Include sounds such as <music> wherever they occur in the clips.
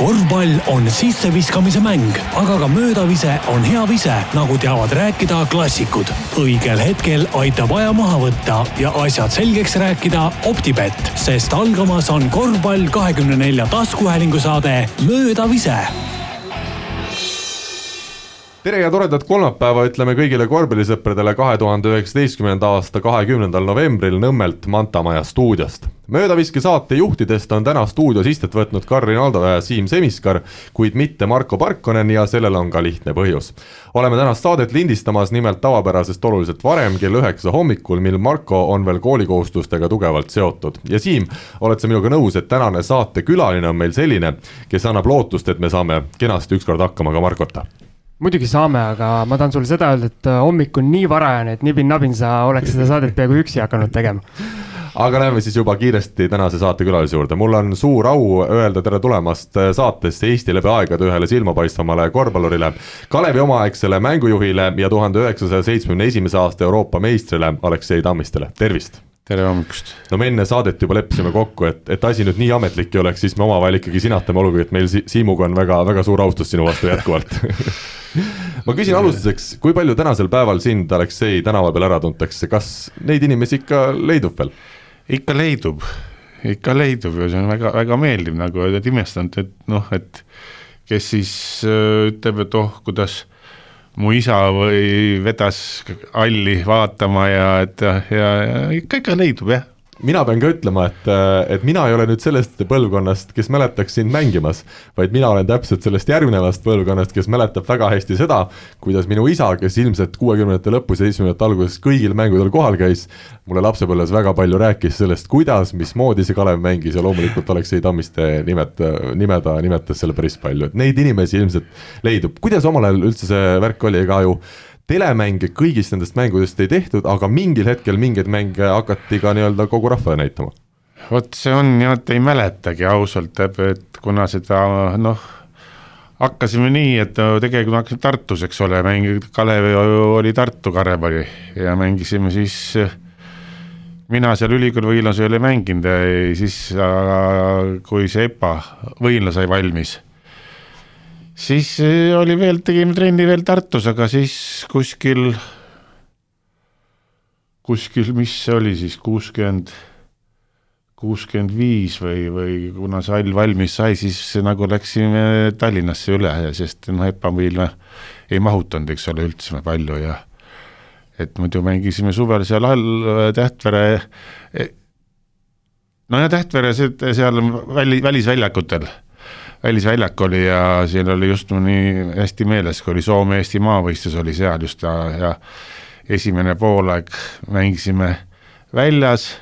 korvpall on sisseviskamise mäng, aga ka möödavise on hea vise, nagu teavad rääkida klassikud. õigel hetkel aitab aja maha võtta ja asjad selgeks rääkida Optibett, sest algamas on korvpall kahekümne nelja taskuhäälingu saade Möödavise tere ja toredat kolmapäeva ütleme kõigile korvpallisõpradele kahe tuhande üheksateistkümnenda aasta kahekümnendal novembril Nõmmelt Manta Maja stuudiost. möödaviske saate juhtidest on täna stuudios istet võtnud Karin Aldo ja Siim Semiskar, kuid mitte Marko Parkonen ja sellel on ka lihtne põhjus. oleme tänast saadet lindistamas nimelt tavapärasest oluliselt varem, kell üheksa hommikul, mil Marko on veel koolikohustustega tugevalt seotud. ja Siim, oled sa minuga nõus, et tänane saatekülaline on meil selline, kes annab lootust, et me saame kenasti ükskord hakkama ka Markota? Muidugi saame, aga ma tahan sulle seda öelda, et äh, hommik on nii varajane, et nibin-nabin sa oleks seda saadet peaaegu üksi hakanud tegema. <laughs> aga läheme siis juba kiiresti tänase saatekülalise juurde, mul on suur au öelda tere tulemast äh, saatesse Eesti läbi aegade ühele silmapaistvamale korvpallurile, Kalevi omaaegsele mängujuhile ja tuhande üheksasaja seitsmekümne esimese aasta Euroopa meistrile Aleksei Tammistele, tervist tere hommikust! no me enne saadet juba leppisime kokku, et, et asi nüüd nii ametlik ei oleks, siis me omavahel ikkagi sinatame, olgugi et meil Siimuga on väga, väga suur austus sinu vastu jätkuvalt <laughs> ma küsin alustuseks, kui palju tänasel päeval sind, Aleksei, tänava peal ära tuntakse, kas neid inimesi ikka leidub veel? ikka leidub, ikka leidub ja see on väga, väga meeldiv nagu, et imestanud, et noh, et kes siis äh, ütleb, et oh, kuidas mu isa või vedas halli vaatama ja et ja, ja ikka, ikka leidub jah mina pean ka ütlema, et, et mina ei ole nüüd sellest põlvkonnast, kes mäletaks sind mängimas, vaid mina olen täpselt sellest järgnevast põlvkonnast, kes mäletab väga hästi seda, kuidas minu isa, kes ilmselt kuuekümnendate lõpus ja seitsmekümnendate alguses kõigil mängudel kohal käis, mulle lapsepõlves väga palju rääkis sellest, kuidas, mismoodi see Kalev mängis ja loomulikult Aleksei Tammiste nimet-, nime ta nimetas selle päris palju, et neid inimesi ilmselt leidub. kuidas omal ajal üldse see värk oli, ega ju telemänge kõigist nendest mängudest ei tehtud, aga mingil hetkel mingeid mänge hakati ka nii-öelda kogu rahvale näitama. vot see on jah, et ei mäletagi ausalt, et kuna seda noh, hakkasime nii, et tegelikult ma hakkasin Tartus, eks ole, mäng-, Kalev oli Tartu Karepalli ja mängisime siis mina seal ülikooli võilas ei ole mänginud siis kui see EPA võinla sai valmis siis eh, oli veel, tegime trenni veel Tartus, aga siis kuskil, kuskil, mis see oli siis, kuuskümmend, kuuskümmend viis või, või kuna see hall valmis sai, siis nagu läksime Tallinnasse üle, sest noh, EPA-l ei mahutanud, eks ole, üldse palju ja et muidu mängisime suvel seal all Tähtvere, no ja Tähtvere seal väli, välisväljakutel välisväljak oli ja siin oli just mul nii hästi meeles, kui oli Soome-Eesti maavõistlus oli seal just ja, ja esimene poolaeg mängisime väljas,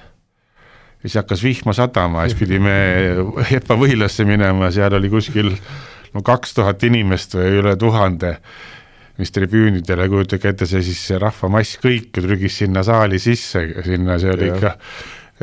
siis hakkas vihma sadama, siis pidime <laughs> Jepa võilasse minema, seal oli kuskil no kaks tuhat inimest või üle tuhande, mis tribüünidele, kujutage ette, see siis see rahvamass kõik trügis sinna saali sisse, sinna, see oli ja. ikka,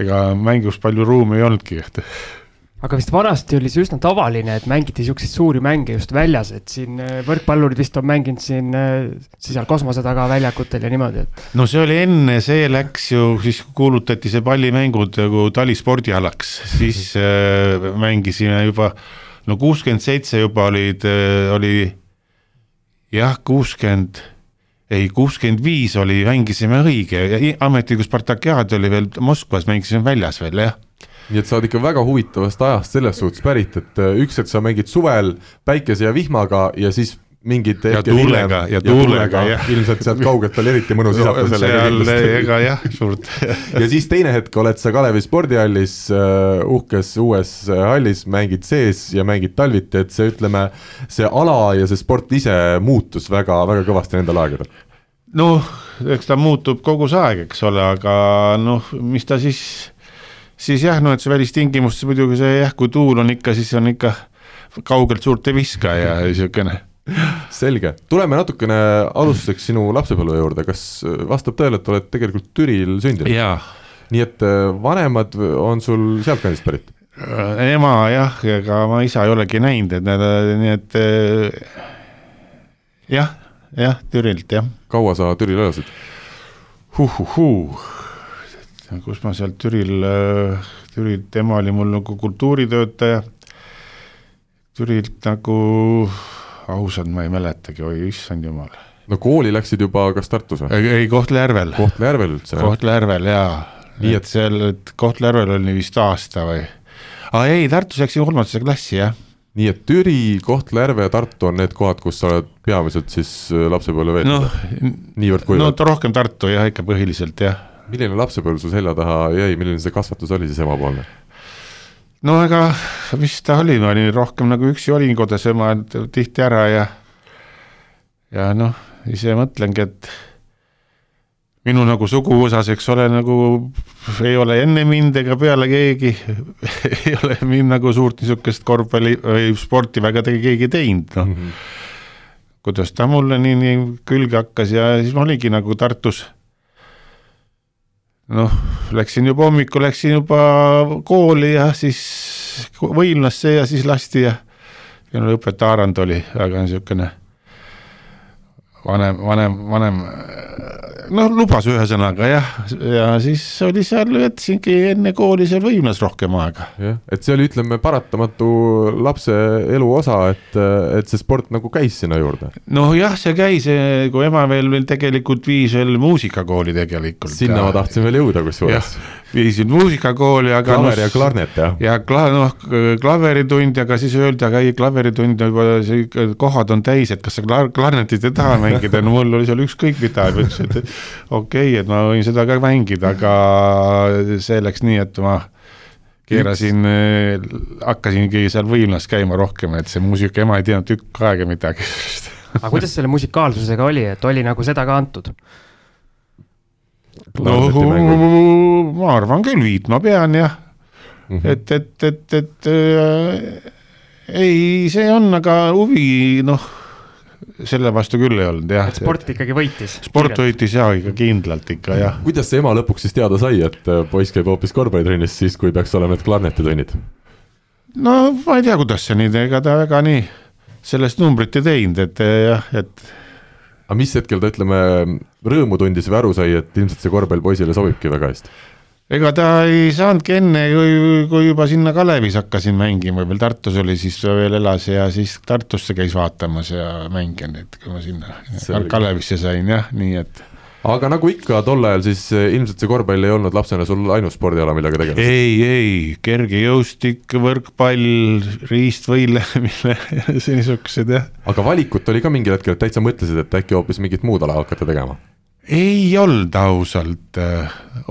ega mängus palju ruumi ei olnudki <laughs> aga vist vanasti oli see üsna tavaline, et mängiti siukseid suuri mänge just väljas, et siin äh, võrkpallurid vist on mänginud siin äh, seal kosmose taga väljakutel ja niimoodi, et. no see oli enne, see läks ju, siis kuulutati see pallimängud nagu talispordialaks, siis äh, mängisime juba, no kuuskümmend seitse juba olid äh,, oli jah, kuuskümmend ei, kuuskümmend viis oli, mängisime õige, ametliku Spartakiaad oli veel Moskvas, mängisime väljas veel jah nii et sa oled ikka väga huvitavast ajast selles suhtes pärit, et äh, üks hetk sa mängid suvel päikese ja vihmaga ja siis mingid ja tuulega ja tuulega, ilmselt sealt kaugelt oli eriti mõnus no, sellega kindlasti. ega jah, suurt <laughs> ja siis teine hetk oled sa Kalevi spordihallis uh,, uhkes uues äh, hallis, mängid sees ja mängid talviti, et see, ütleme, see ala ja see sport ise muutus väga, väga kõvasti nendel aegadel. noh, eks ta muutub kogu see aeg, eks ole, aga noh, mis ta siis siis jah, no et see välistingimustes muidugi see jah, kui tuul on ikka, siis on ikka kaugelt suurt ei viska ja <laughs> niisugune selge, tuleme natukene alustuseks sinu lapsepõlve juurde, kas vastab tõele, et oled tegelikult Türil sündinud? nii et äh, vanemad on sul sealtkandist pärit? Äh, ema jah, ega ma isa ei olegi näinud, et need, nii et äh, jah, jah, Türilt jah. kaua sa Türil elasid huh,? Kus ma seal Türil, Türil, tema oli mul nagu kultuuritöötaja, Türilt nagu ausalt ma ei mäletagi, oi issand jumal. no kooli läksid juba kas Tartus või? ei, ei Kohtla-Järvel. Kohtla-Järvel üldse? Kohtla-Järvel jaa, nii et seal, et Kohtla-Järvel oli vist aasta või? aa ei, Tartus läksin kolmandasse klassi jah. nii et Türi, Kohtla-Järve ja Tartu on need kohad, kus sa oled peamiselt siis äh, lapsepõlve veetnud no,? niivõrd-kuivõrd? no rohkem Tartu jah, ikka põhiliselt jah. Milline lapsepõlv su selja taha jäi, milline see kasvatus oli siis emapoolne? no ega, mis ta oli, ma olin rohkem nagu üksi olin kodus, ema tihti ära ja ja noh, ise mõtlengi, et minu nagu suguvõsas, eks ole, nagu ei ole enne mind ega peale keegi <laughs> ei ole mind nagu suurt niisugust korvpalli või sporti väga tegi keegi teinud, noh mm. -hmm. kuidas ta mulle nii, nii külge hakkas ja siis ma olingi nagu Tartus noh, läksin juba hommikul, läksin juba kooli ja siis võimlasse ja siis lasti ja ja no õpetaja Arand oli väga niisugune vanem, vanem, vanem noh, lubas ühesõnaga jah, ja siis oli seal, veetsingi enne kooli seal võimlas rohkem aega. jah, et see oli, ütleme, paratamatu lapse elu osa, et, et see sport nagu käis sinna juurde. noh, jah, see käis, kui ema veel, veel tegelikult viis veel muusikakooli tegelikult. sinna ma tahtsin veel jõuda kusjuures viisin muusikakooli, aga klaver ja klarnet jah? ja kla-, noh, klaveritund, aga siis öeldi, aga ei, klaveritund juba, see kohad on täis, et kas sa klar-, klarnetit ei taha mängida, no mul oli seal ükskõik mida, ma ütlesin, et okei okay,, et ma võin seda ka mängida, aga see läks nii, et ma keerasin, hakkasingi seal võimlas käima rohkem, et see muusika ema ei teadnud tükk aega midagi aga kuidas selle musikaalsusega oli, et oli nagu seda ka antud? No ma arvan küll, viit ma pean jah mm, -hmm. et, et, et, et äh, ei, see on, aga huvi noh, selle vastu küll ei olnud jah. sport ikkagi võitis? sport võitis jaa, ikka kindlalt ikka jah. kuidas see ema lõpuks siis teada sai, et äh, poiss käib hoopis korvpallitrennis siis, kui peaks olema need klarnetitunnid? no ma ei tea, kuidas see nii, ega ta väga nii sellest numbrit ei teinud, et jah, et aga mis hetkel ta, ütleme, rõõmu tundis või aru sai, et ilmselt see korvpall poisile sobibki väga hästi? ega ta ei saanudki enne, kui, kui juba sinna Kalevis hakkasin mängima, veel Tartus oli, siis veel elas ja siis Tartusse käis vaatamas ja mänginud, et kui ma sinna Kalevisse sain jah, nii et aga nagu ikka tol ajal, siis eh, ilmselt see korvpall ei olnud lapsena sul ainus spordiala, millega tegelesid? ei, ei, kergejõustik, võrkpall, riistvõilemine <laughs> <laughs> niisugused jah. aga valikut oli ka mingil hetkel, et täitsa mõtlesid, et äkki hoopis mingit muud ala hakata tegema? ei olnud ausalt,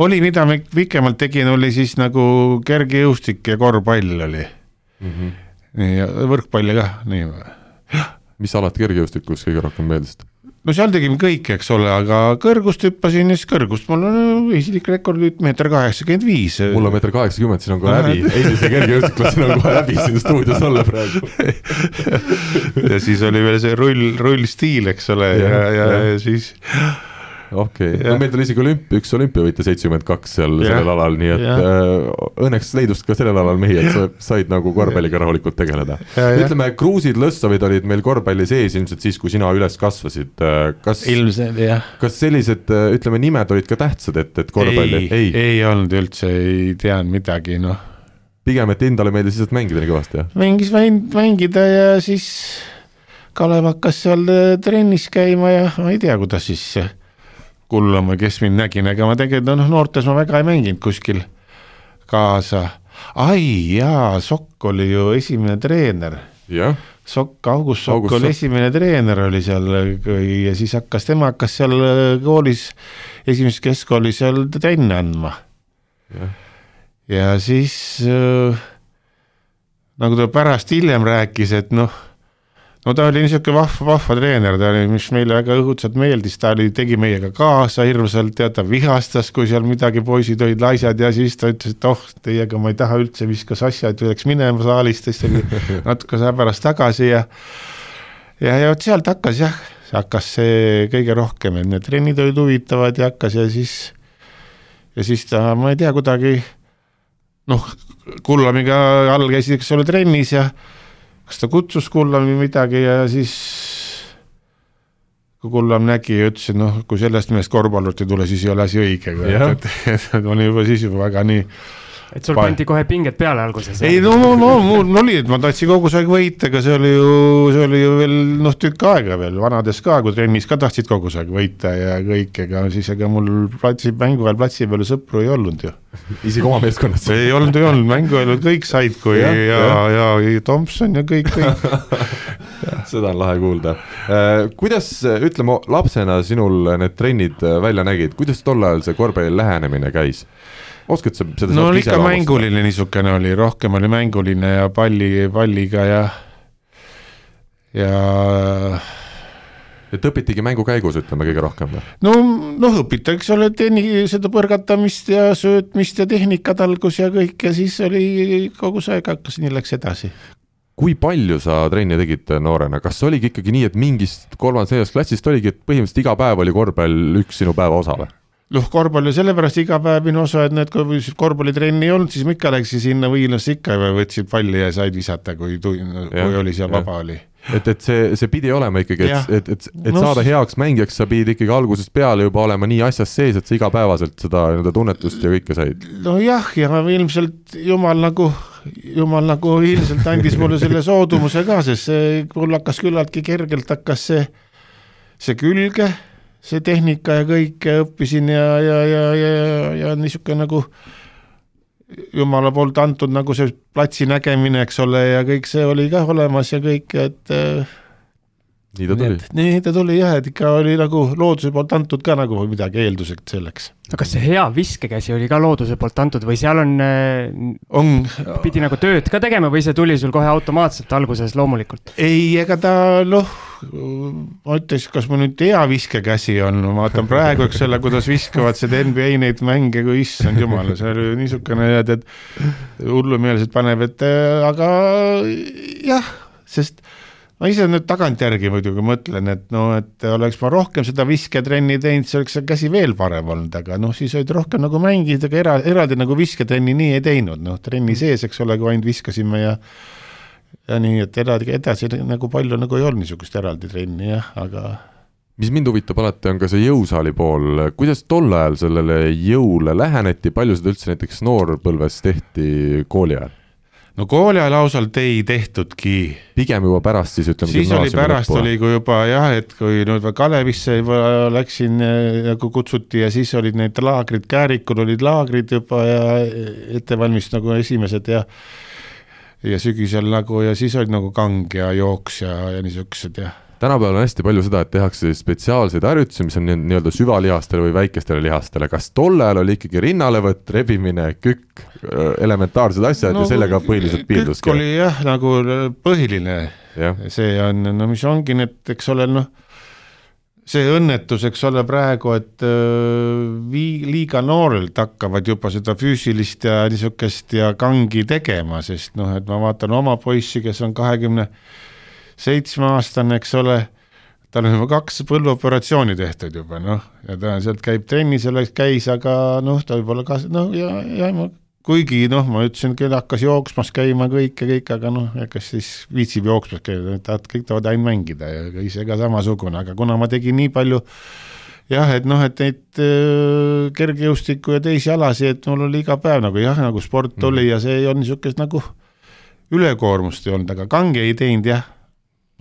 oli, mida ma pikemalt tegin, oli siis nagu kergejõustik ja korvpall oli mm. -hmm. nii, ja võrkpalli ka, nii. mis alad kergejõustikus kõige rohkem meeldisid? No seal tegime kõike, eks ole, aga kõrgust hüppasin ja siis kõrgust. Mul on isiklik rekord nüüd meeter kaheksakümmend viis. mul on meeter kaheksakümmend, siin on kohe häbi, endise kergejõustiklasena on kohe häbi siin stuudios olla praegu. <laughs> Ja siis oli veel see rull, rullstiil, eks ole, ja, ja, ja, ja siis okei okay., no meil tuli isegi olümpia, üks olümpiavõitja seitsekümmend kaks seal ja. sellel alal, nii et äh, õnneks leidus ka sellel alal mehi, et sa said nagu korvpalliga rahulikult tegeleda. ütleme, Kruusid, Lõssovid olid meil korvpalli sees ilmselt siis, kui sina üles kasvasid, äh, kas ilmselt jah. kas sellised, äh, ütleme, nimed olid ka tähtsad, et, et korvpalli ei, ei, ei olnud üldse, ei teadnud midagi, noh. pigem, et endale meeldis lihtsalt mängida nii kõvasti, jah? mängis mängida ja siis Kalev hakkas seal äh, trennis käima ja ma ei tea, kuidas siis või kes mind nägi, ega ma tegelikult noh, noortes ma väga ei mänginud kuskil kaasa. ai jaa, Sokk oli ju esimene treener. Sokk, August Sokk August oli Sokk. esimene treener oli seal ja siis hakkas, tema hakkas seal koolis, esimeses keskkoolis seal trenne andma. ja siis äh, nagu ta pärast hiljem rääkis, et noh no ta oli niisugune vahva, vahva treener, ta oli, mis meile väga õudselt meeldis, ta oli, tegi meiega kaasa hirmsalt, tead, ta vihastas, kui seal midagi poisid olid laisad ja siis ta ütles, et oh, teiega ma ei taha üldse, viskas asja, et läks minema saalist, siis tuli <laughs> natuke aja pärast tagasi ja ja, ja vot sealt hakkas jah, hakkas see kõige rohkem, et need trennid olid huvitavad ja hakkas ja siis, ja siis ta, ma ei tea, kuidagi noh, Kullamiga all käisid, eks ole, trennis ja kas ta kutsus Kullam või midagi ja siis kui Kullam nägi ja ütles, et noh, kui sellest mehest korvpallurit ei tule, siis ei ole asi õige, et, et, et oli juba siis juba väga nii et sul pandi kohe pinged peale alguses? ei no, no, no mul oli, et ma tahtsin kogu aeg võita, aga see oli ju, see oli ju veel noh, tükk aega veel vanades ka, kui trennis ka tahtsid kogu aeg võita ja kõik, ega siis ega mul platsi, mängu ajal platsi peal sõpru ei olnud ju. isegi oma meeskonnas? ei olnud, ei olnud, mängu ajal kõik said, kui ja, ja, ja, ja Tomson ja kõik, kõik <laughs> seda on lahe kuulda. Äh, kuidas, ütleme lapsena sinul need trennid välja nägid, kuidas tol ajal see korvpalli lähenemine käis? Oskad sa seda no ikka mänguline niisugune oli, rohkem oli mänguline ja palli, palliga ja, ja et õpitigi mängu käigus, ütleme kõige rohkem või? no, noh, õpiti, eks ole, tehni-, seda põrgatamist ja söötmist ja tehnikat algus ja kõik ja siis oli kogu see aeg hakkas, nii läks edasi. kui palju sa trenni tegid noorena, kas oligi ikkagi nii, et mingist kolmandast-neljandast klassist oligi, et põhimõtteliselt iga päev oli korvpall üks sinu päeva osa või? Noh, korvpall oli sellepärast igapäevine osa, et need, kui korvpallitrenni ei olnud, siis ma ikka läksin sinna Viilasse ikka ja võtsin palli ja said visata, kui, kui oli seal vaba oli. Et, et see, see pidi olema ikkagi, et, et, et, et no, saada heaks mängijaks, sa pidid ikkagi algusest peale juba olema nii asjas sees, et sa igapäevaselt seda nii-öelda tunnetust ja kõike said. nojah, ja ilmselt jumal nagu, jumal nagu ilmselt andis mulle selle soodumuse ka, sest see mul hakkas küllaltki kergelt hakkas see, see külge see tehnika ja kõik ja õppisin ja, ja, ja, ja, ja, niisugune nagu jumala poolt antud nagu see platsi nägemine, eks ole, ja kõik see oli ka olemas ja kõik, et äh, nii ta tuli. nii ta tuli jah, et ikka oli nagu looduse poolt antud ka nagu midagi eeldused selleks. aga kas see hea viskekäsi oli ka looduse poolt antud või seal on, äh, on, pidi nagu tööd ka tegema või see tuli sul kohe automaatselt alguses loomulikult? ei, ega ta noh, ma ütleks, kas mul nüüd hea viskekäsi on, ma vaatan praegu, eks ole, kuidas viskavad seda NBA neid mänge, kui issand jumal, see oli niisugune, et, et hullumeelselt paneb, et aga jah, sest ma ise nüüd tagantjärgi muidugi mõtlen, et noh, et oleks ma rohkem seda visketrenni teinud, siis oleks see käsi veel parem olnud, aga noh, siis olid rohkem nagu mängid, aga era, eraldi nagu visketrenni nii ei teinud, noh, trenni sees, eks ole, kui ainult viskasime ja ja nii, et eraldi, edasi nagu palju nagu ei olnud niisugust eraldi trenni jah, aga mis mind huvitab alati, on ka see jõusaali pool, kuidas tol ajal sellele jõule läheneti, palju seda üldse näiteks noorpõlves tehti kooli ajal? No kooli ajal ausalt ei tehtudki. pigem juba pärast siis ütleme. siis oli pärast lõppu. oli, kui juba jah, et kui nüüd Kalevisse juba läksin nagu kutsuti ja siis olid need laagrid, Käärikul olid laagrid juba ja ettevalmist nagu esimesed ja ja sügisel nagu ja siis olid nagu kang ja jooks ja, ja niisugused jah tänapäeval on hästi palju seda, et tehakse spetsiaalseid harjutusi, mis on nii-öelda süvalihastele või väikestele lihastele, kas tol ajal oli ikkagi rinnalevõtt, rebimine, kükk, elementaarsed asjad no, ja sellega põhiliselt piirduski? kükk oli jah, nagu põhiline ja., see on, no mis ongi need, eks ole, noh, see õnnetus, eks ole, praegu, et vii-, liiga noorelt hakkavad juba seda füüsilist ja niisugust ja kangi tegema, sest noh, et ma vaatan oma poissi, kes on kahekümne 20 seitsmeaastane, eks ole, tal on juba kaks põlveoperatsiooni tehtud juba noh, ja ta sealt käib trennis ja käis, aga noh, ta võib-olla ka noh, ja, ja ma kuigi noh, ma ütlesin, küll hakkas jooksmas käima kõik ja kõik, aga noh, kes siis viitsib jooksmas käia, tahavad, kõik tahavad ainult mängida ja ise ka samasugune, aga kuna ma tegin nii palju jah, et noh, et neid äh, kergejõustikku ja teisi alasid, et mul oli iga päev nagu jah, nagu sport mm. oli ja see olnud niisugust nagu ülekoormust ei olnud, aga kange ei teinud jah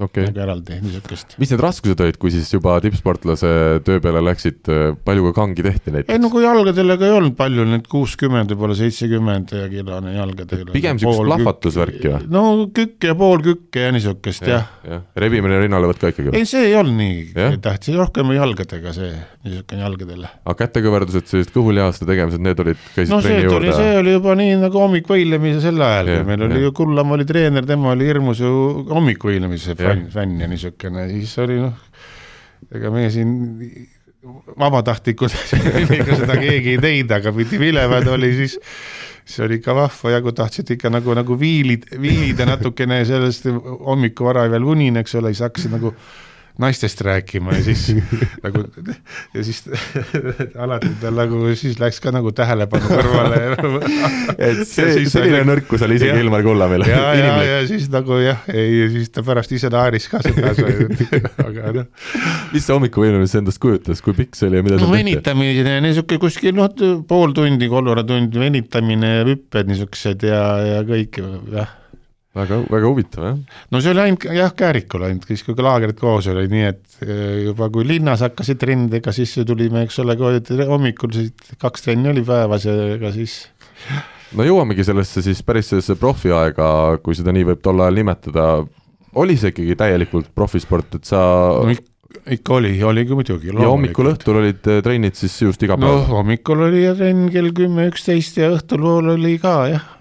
okay. nagu eraldi niisugust. mis need raskused olid, kui siis juba tippsportlase töö peale läksid, palju ka kangi tehti näiteks? ei no kui jalgadele ka ei olnud palju, need kuuskümmend, võib-olla seitsekümmend kilone jalgadele. pigem niisugust plahvatusvärki või? no kükk ja pool kükke ja niisugust jah ja.. jah, rebimine rinnalevõtt ka ikkagi? ei, see ei olnud nii tähtis, rohkem jalgadega see, niisugune jalgadele. aga kätekõverdused, sellised kõhulihaste tegemised, need olid, käisid no, trenni juurde? see oli juba nii nagu hommikvõilemise sel ajal, kui meil oli ju Kullamäe oli treener, tema oli hirmus ju hommikvõilemise fänn, fänn ja niisugune, siis oli noh, ega meie siin vabatahtlikud <laughs> ega seda keegi ei teinud, aga pidi vilevad oli siis, siis oli ikka vahva ja kui tahtsid ikka nagu, nagu viilid, viilida natukene sellest hommikuvara veel unine, eks ole, siis hakkasid nagu naistest rääkima ja siis <laughs> nagu ja siis <laughs> alati tal nagu siis läks ka nagu tähelepanu kõrvale et see, selline nõrkus oli isegi Ilmar Kullamil. <laughs> ja, ja, ja siis nagu jah, ei, siis ta pärast ise naeris ka seda, aga noh. mis see hommikuvõimlemine endast kujutas, kui pikk see oli ja mida no, seal tehti? venitamine, niisugune kuskil noh, pool tundi, kolmveerand tundi venitamine ja hüpped niisugused ja, ja kõik jah väga, väga huvitav jah. no see oli ainult jah, Käärikul ainult, siis kui laagrid koos olid, nii et eh, juba kui linnas hakkasid trennidega, siis tulime, eks ole, hommikul siis kaks trenni oli päevas ja ega siis no jõuamegi sellesse siis päris sellesse profiaega, kui seda nii võib tol ajal nimetada, oli see ikkagi täielikult profisport, et sa no, ikka oli, oligi muidugi. ja hommikul-õhtul olid eh, trennid siis just iga päev? no hommikul oli trenn kell kümme, üksteist ja õhtul pool oli ka jah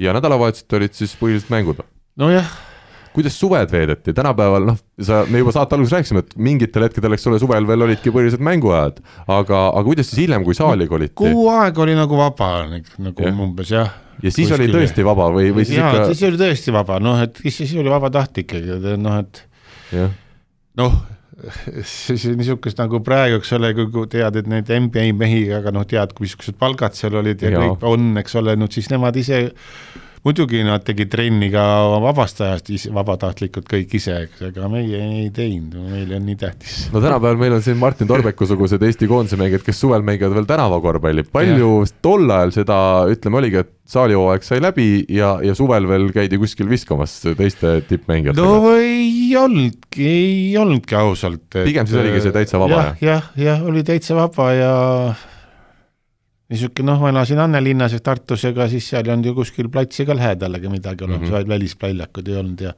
ja nädalavahetused olid siis põhiliselt mängud. nojah. kuidas suved veedeti, tänapäeval noh, sa, me juba saate alguses rääkisime, et mingitel hetkedel, eks ole, suvel veel olidki põhiliselt mänguajad, aga, aga kuidas siis hiljem, kui saali koliti? kuu aega oli nagu vaba, nagu ja. umbes jah ja siis Kuskil... oli tõesti vaba või, või siis jaa, ikka? siis oli tõesti vaba, noh, et siis oli vabatahtlik, noh, et noh, siis niisugust nagu praegu, eks ole, kui tead, et neid NBA mehi, aga noh, tead, missugused palgad seal olid ja, ja kõik on, eks ole, no siis nemad ise muidugi nad tegid trenni ka vabast ajast vabatahtlikult kõik ise, eks, aga meie ei teinud, meile on nii tähtis. no tänapäeval meil on siin Martin Torbeku-sugused Eesti koondise mängijad, kes suvel mängivad veel tänavakorvpalli, palju ja. tol ajal seda, ütleme, oligi, et saalihooaeg sai läbi ja, ja suvel veel käidi kuskil viskamas teiste tippmängijatega? no ei olnudki, ei olnudki ausalt. pigem siis oligi see täitsa vaba ja,? jah, jah, jah, oli täitsa vaba ja niisugune noh, ma elasin Annelinnas ja Tartus, ega siis seal ei olnud ju kuskil platsi ka lähedalegi midagi olemas mm -hmm., välisväljakud ei olnud ja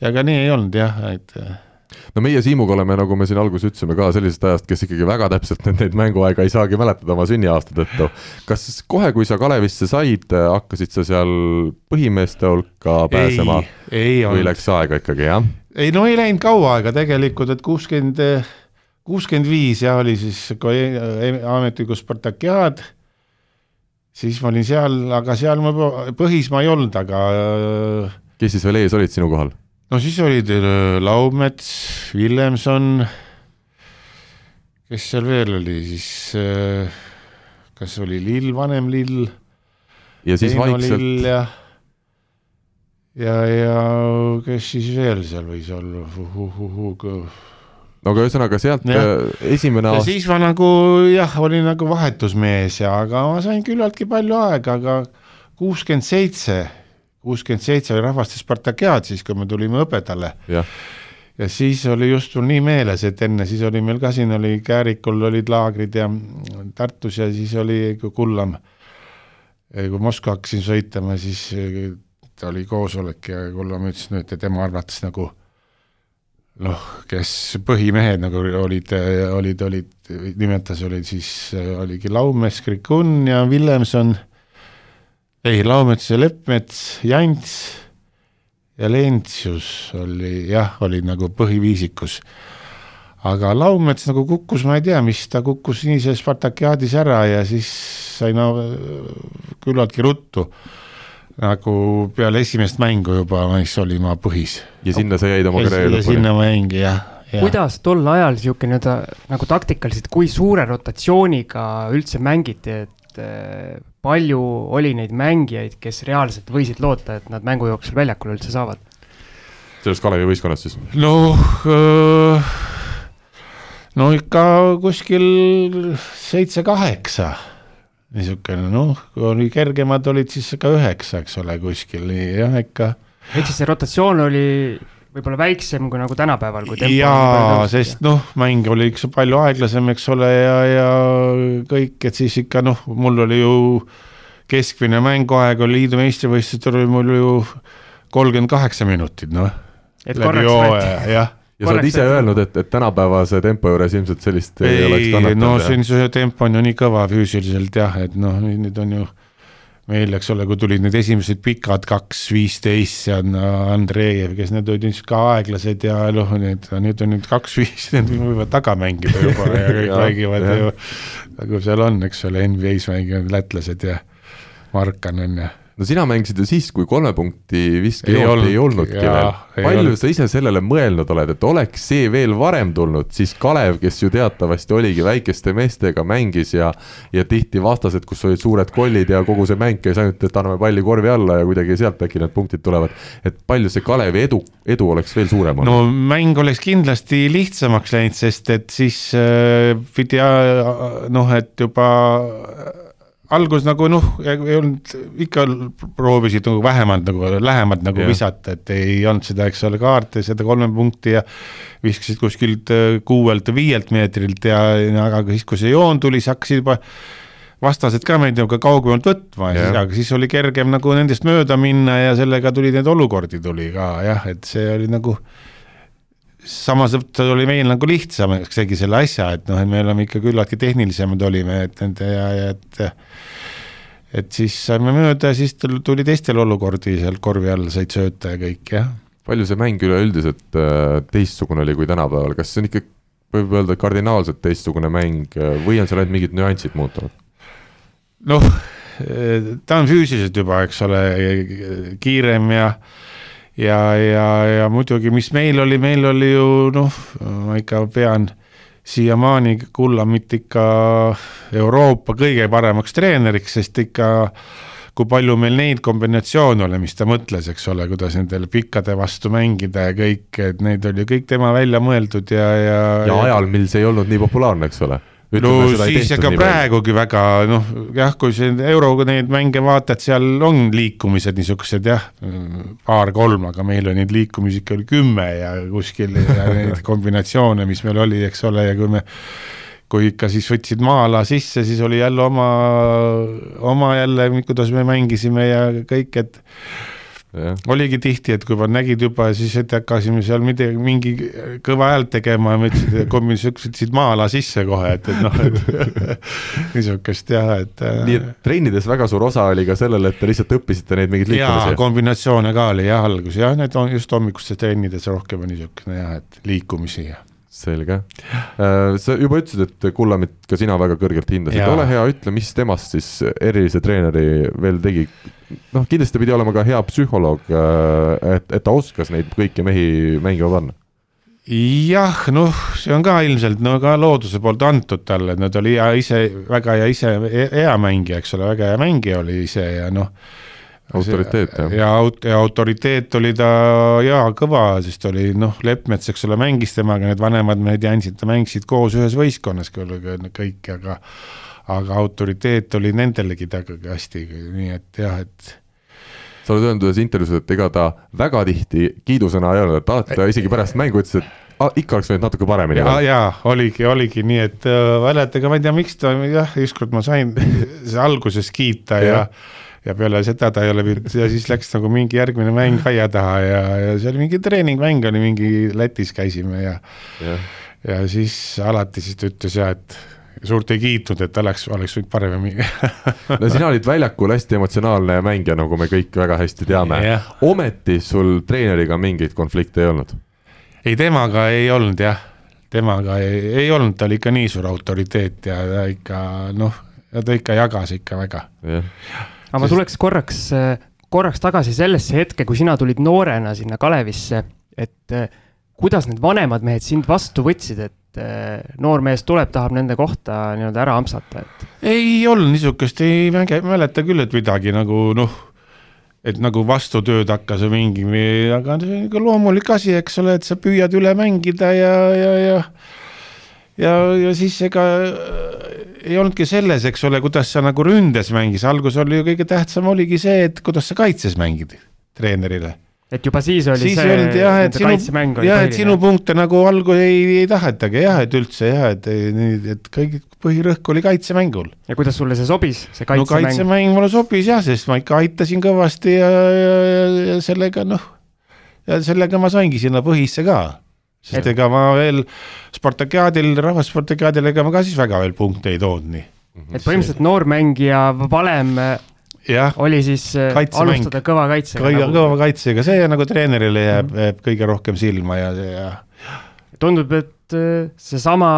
ja ega nii ei olnud jah, et no meie Siimuga oleme, nagu me siin alguses ütlesime ka sellisest ajast, kes ikkagi väga täpselt neid mänguaega ei saagi mäletada oma sünniaasta tõttu. kas kohe, kui sa Kalevisse said, hakkasid sa seal põhimeeste hulka pääsema? või läks aega ikkagi, jah? ei no ei läinud kaua aega tegelikult, et kuuskümmend, kuuskümmend viis ja oli siis ametlikus Spartakiaad siis ma olin seal, aga seal ma põhis ma ei olnud, aga. kes siis veel ees olid sinu kohal? no siis olid äh, Laumets, Villemson, kes seal veel oli siis, äh, kas oli Lill, vanem Lill. ja siis Heino vaikselt. ja, ja, ja kes siis veel seal võis olla uh,, uh, uh, uh, aga ühesõnaga sealt ja. Äh, esimene aasta. siis ma nagu jah, olin nagu vahetusmees ja, aga ma sain küllaltki palju aega, aga kuuskümmend seitse, kuuskümmend seitse oli rahvaste Spartakiaad siis, kui me tulime hõbedale. ja siis oli just mul nii meeles, et enne siis oli meil ka siin oli Käärikul olid laagrid ja Tartus ja siis oli Kullam. kui Moskva hakkasin sõitma, siis oli koosolek ja Kullam ütles, et tema arvates nagu noh, kes põhimehed nagu olid, olid, olid, nimetas, olid siis, oligi Laumes, Krikun ja Villemson, ei, Laumets ja Leppmets, Jants ja Lentsius oli jah, olid nagu põhiviisikus. aga Laumets nagu kukkus, ma ei tea, mis, ta kukkus nii see Spartakiaadis ära ja siis sai no küllaltki ruttu nagu peale esimest mängu juba, siis olin ma põhis. ja sinna sa jäid oma karjääri lõpuni? sinna ma jäingi jah ja.. kuidas tol ajal niisugune nii-öelda nagu taktikaliselt, kui suure rotatsiooniga üldse mängiti, et äh, palju oli neid mängijaid, kes reaalselt võisid loota, et nad mängu jooksul väljakule üldse saavad? sellest Kalevi võistkonnast siis? noh äh,, no ikka kuskil seitse-kaheksa niisugune noh, kui oli kergemad, olid siis ka üheksa, eks ole, kuskil jah, ikka. ehk siis see rotatsioon oli võib-olla väiksem kui nagu tänapäeval, kui jaa, sest noh, mäng oli ikka palju aeglasem, eks ole, ja, ja kõik, et siis ikka noh, mul oli ju keskmine mänguaeg oli liidu meistrivõistlustel oli mul ju kolmkümmend kaheksa minutit, noh. läbi hooaja, jah ja sa oled ise öelnud, et, et tänapäevase tempo juures ilmselt sellist ei, ei oleks kannatanud. no see see tempo on ju nii kõva füüsiliselt jah, et noh, nüüd on ju meil, eks ole, kui tulid need esimesed pikad kaks viisteist, see on Andreev, kes need olid niisugused ka aeglased ja noh, need, nüüd on nüüd kaks viis, need võivad taga mängida juba <laughs> ja kõik mängivad ju. Nagu seal on, eks ole, NBA-s mängivad lätlased ja Markan on ja no sina mängisid ju siis, kui kolme punkti viske Ei olnud- ei olnudki veel. palju olnud. sa ise sellele mõelnud oled, et oleks see veel varem tulnud, siis Kalev, kes ju teatavasti oligi väikeste meestega, mängis ja ja tihti vastased, kus olid suured kollid ja kogu see mäng käis ainult, et anname palli korvi alla ja kuidagi sealt äkki need punktid tulevad. et palju see Kalevi edu, edu oleks veel suurem olnud? no mäng oleks kindlasti lihtsamaks läinud, sest et siis äh, pidi äh, noh, et juba algus nagu noh, ei olnud, ikka proovisid nagu vähemalt nagu lähemalt nagu Jah. visata, et ei olnud seda, eks ole, kaarte, seda kolme punkti ja viskasid kuskilt äh, kuuelt või viielt meetrilt ja, ja aga siis, kui see joon tuli, siis hakkasid juba vastased ka meid nagu kaugemalt võtma ja siis, aga siis oli kergem nagu nendest mööda minna ja sellega tuli neid olukordi tuli ka jah, et see oli nagu samas ta oli meil nagu lihtsamaks tegi selle asja, et noh, et me oleme ikka küllaltki tehnilisemad olime, et nende ja, ja et et siis saime mööda ja siis tul- tuli teistel olukordi seal korvi all said sööta ja kõik jah. palju see mäng üleüldiselt äh, teistsugune oli kui tänapäeval, kas see on ikka, võib öelda kardinaalselt teistsugune mäng äh, või on seal ainult mingid nüansid muutunud? noh, ta on füüsiliselt juba, eks ole, kiirem ja ja, ja, ja muidugi, mis meil oli, meil oli ju noh, ma ikka pean siiamaani Kullamit ikka Euroopa kõige paremaks treeneriks, sest ikka kui palju meil neid kombinatsioone oli, mis ta mõtles, eks ole, kuidas nendele pikkade vastu mängida ja kõik, et need oli kõik tema välja mõeldud ja, ja ja ajal, mil see ei olnud nii populaarne, eks ole? No siis ega praegugi väga noh, jah, kui see euroga neid mänge vaatad, seal on liikumised niisugused jah, paar-kolm, aga meil oli neid liikumisi ikka oli kümme ja kuskil ja <laughs> neid kombinatsioone, mis meil oli, eks ole, ja kui me kui ikka siis võtsid maa-ala sisse, siis oli jälle oma, oma jälle, kuidas me mängisime ja kõik, et oligi tihti, et kui ma nägid juba siis, et hakkasime seal midagi, mingi kõva häält tegema ja ma ütlesin, et kombinatsioonis võtsid maa-ala sisse kohe, et, et noh, et <laughs> niisugust jah, et. nii et trennides väga suur osa oli ka sellel, et te lihtsalt õppisite neid mingeid jaa, liikumisi? kombinatsioone ka oli jah, alguses jah, need on just hommikustes trennides rohkem niisugune jah, et liikumisi ja selge. sa juba ütlesid, et Kullamit ka sina väga kõrgelt hindasid, ole hea, ütle, mis temast siis erilise treeneri veel tegi? noh, kindlasti pidi olema ka hea psühholoog, et, et ta oskas neid kõiki mehi mängima panna. jah, noh, see on ka ilmselt no ka looduse poolt antud talle, et no ta oli hea ise, väga hea ise, hea mängija, eks ole, väga hea mängija oli ise ja noh. Autoriteet, jah. ja aut- ja autoriteet oli ta jaa kõva, sest oli noh, Leppmets, eks ole, mängis temaga, need vanemad mehed andsid, ta mängisid koos ühes võistkonnas küll kõik, aga aga autoriteet oli nendelegi tagasi hästi, nii et jah, et sa oled öelnud ühes intervjuus, et ega ta väga tihti kiidusõna ei öelnud, et alati ta isegi pärast mängu ütles, et ah, ikka oleks võinud natuke paremini ja, ja oligi, oligi nii, et äh, mäletage, ma ei tea, miks ta jah, ükskord ma sain <laughs> alguses kiita ja ja peale seda ta ei ole pidanud ja siis läks nagu mingi järgmine mäng aia taha ja, ja see oli mingi treeningmäng oli mingi Lätis käisime ja jah. ja siis alati siis ta ütles ja et suurt ei kiitnud, et oleks, oleks võinud paremini <laughs> no sina olid väljakul hästi emotsionaalne mängija, nagu me kõik väga hästi teame ometi sul treeneriga mingeid konflikte ei olnud? ei, temaga ei olnud jah, temaga ei, ei olnud, ta oli ikka nii suur autoriteet ja ta ikka noh, ja ta ikka jagas ikka väga. jah aga ma tuleks korraks, korraks tagasi sellesse hetke, kui sina tulid noorena sinna Kalevisse, et eh, kuidas need vanemad mehed sind vastu võtsid, et eh, noor mees tuleb, tahab nende kohta nii-öelda ära ampsata, et? Ei olnud niisugust, ei mäleta küll, et midagi nagu noh, et nagu vastutööd hakkas või mingi, aga see on ikka loomulik asi, eks ole, et sa püüad üle mängida ja, ja, ja ja, ja siis ega äh, ei olnudki selles, eks ole, kuidas sa nagu ründes mängis, algus oli ju kõige tähtsam oligi see, et kuidas sa kaitses mängid treenerile et juba siis oli siis see olnud jah, et sinu, jah, et sinu punkte nagu algul ei, ei tahetagi jah, et üldse jah, et, et kõik põhirõhk oli kaitsemängul. ja kuidas sulle see sobis, see kaitsemäng no, kaitsemäng mulle sobis jah, sest ma ikka aitasin kõvasti ja, ja, ja, ja sellega noh, ja sellega ma saingi sinna põhisse ka. Sest Et- ega ma veel Spartakiaadil, rahvaspartakiaadil, ega ma ka siis väga veel punkte ei toonud nii. et põhimõtteliselt noormängija valem eh, jah, oli siis eh, Kaitsemäng. alustada kõva kaitsega kõige nagu. kõva kaitsega, see nagu treenerile jääb, jääb kõige rohkem silma ja, ja tundub, et eh, seesama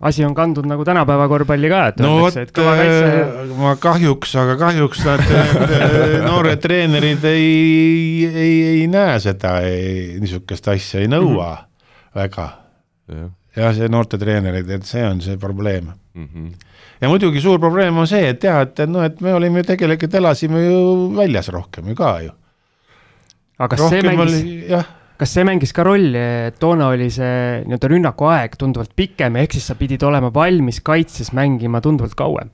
asi on kandunud nagu tänapäeva korvpalli ka, et no vot öeldakse, et kõva kaitse äh, ma kahjuks, aga kahjuks nad need, äh, noored treenerid ei, ei, ei näe seda, niisugust asja ei nõua mm -hmm. väga. jah, see noorte treenerid, et see on see probleem mm. -hmm. ja muidugi suur probleem on see, et jah, et noh, et me olime ju tegelikult, elasime ju väljas rohkem ju ka ju. aga kas rohkem see mängis, jah kas see mängis ka rolli, et toona oli see nii-öelda rünnakuaeg tunduvalt pikem, ehk siis sa pidid olema valmis kaitses mängima tunduvalt kauem?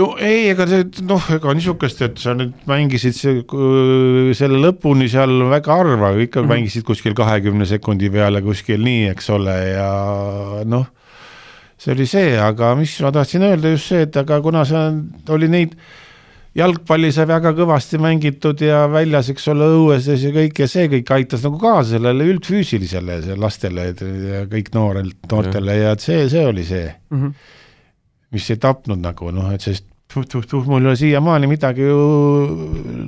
no ei, ega see noh, ega niisugust, et sa nüüd mängisid see, selle lõpuni seal väga harva, ikka mm -hmm. mängisid kuskil kahekümne sekundi peale kuskil nii, eks ole, ja noh, see oli see, aga mis ma tahtsin öelda just see, et aga kuna see oli neid jalgpalli sai väga kõvasti mängitud ja väljas, eks ole, õues ja kõik ja see kõik aitas nagu kaasa sellele üldfüüsilisele lastele ja kõik noorelt, noortele ja et see, see oli see mm, -hmm. mis ei tapnud nagu noh, et sest tuh-tuh-tuh, mul ei ole siiamaani midagi ju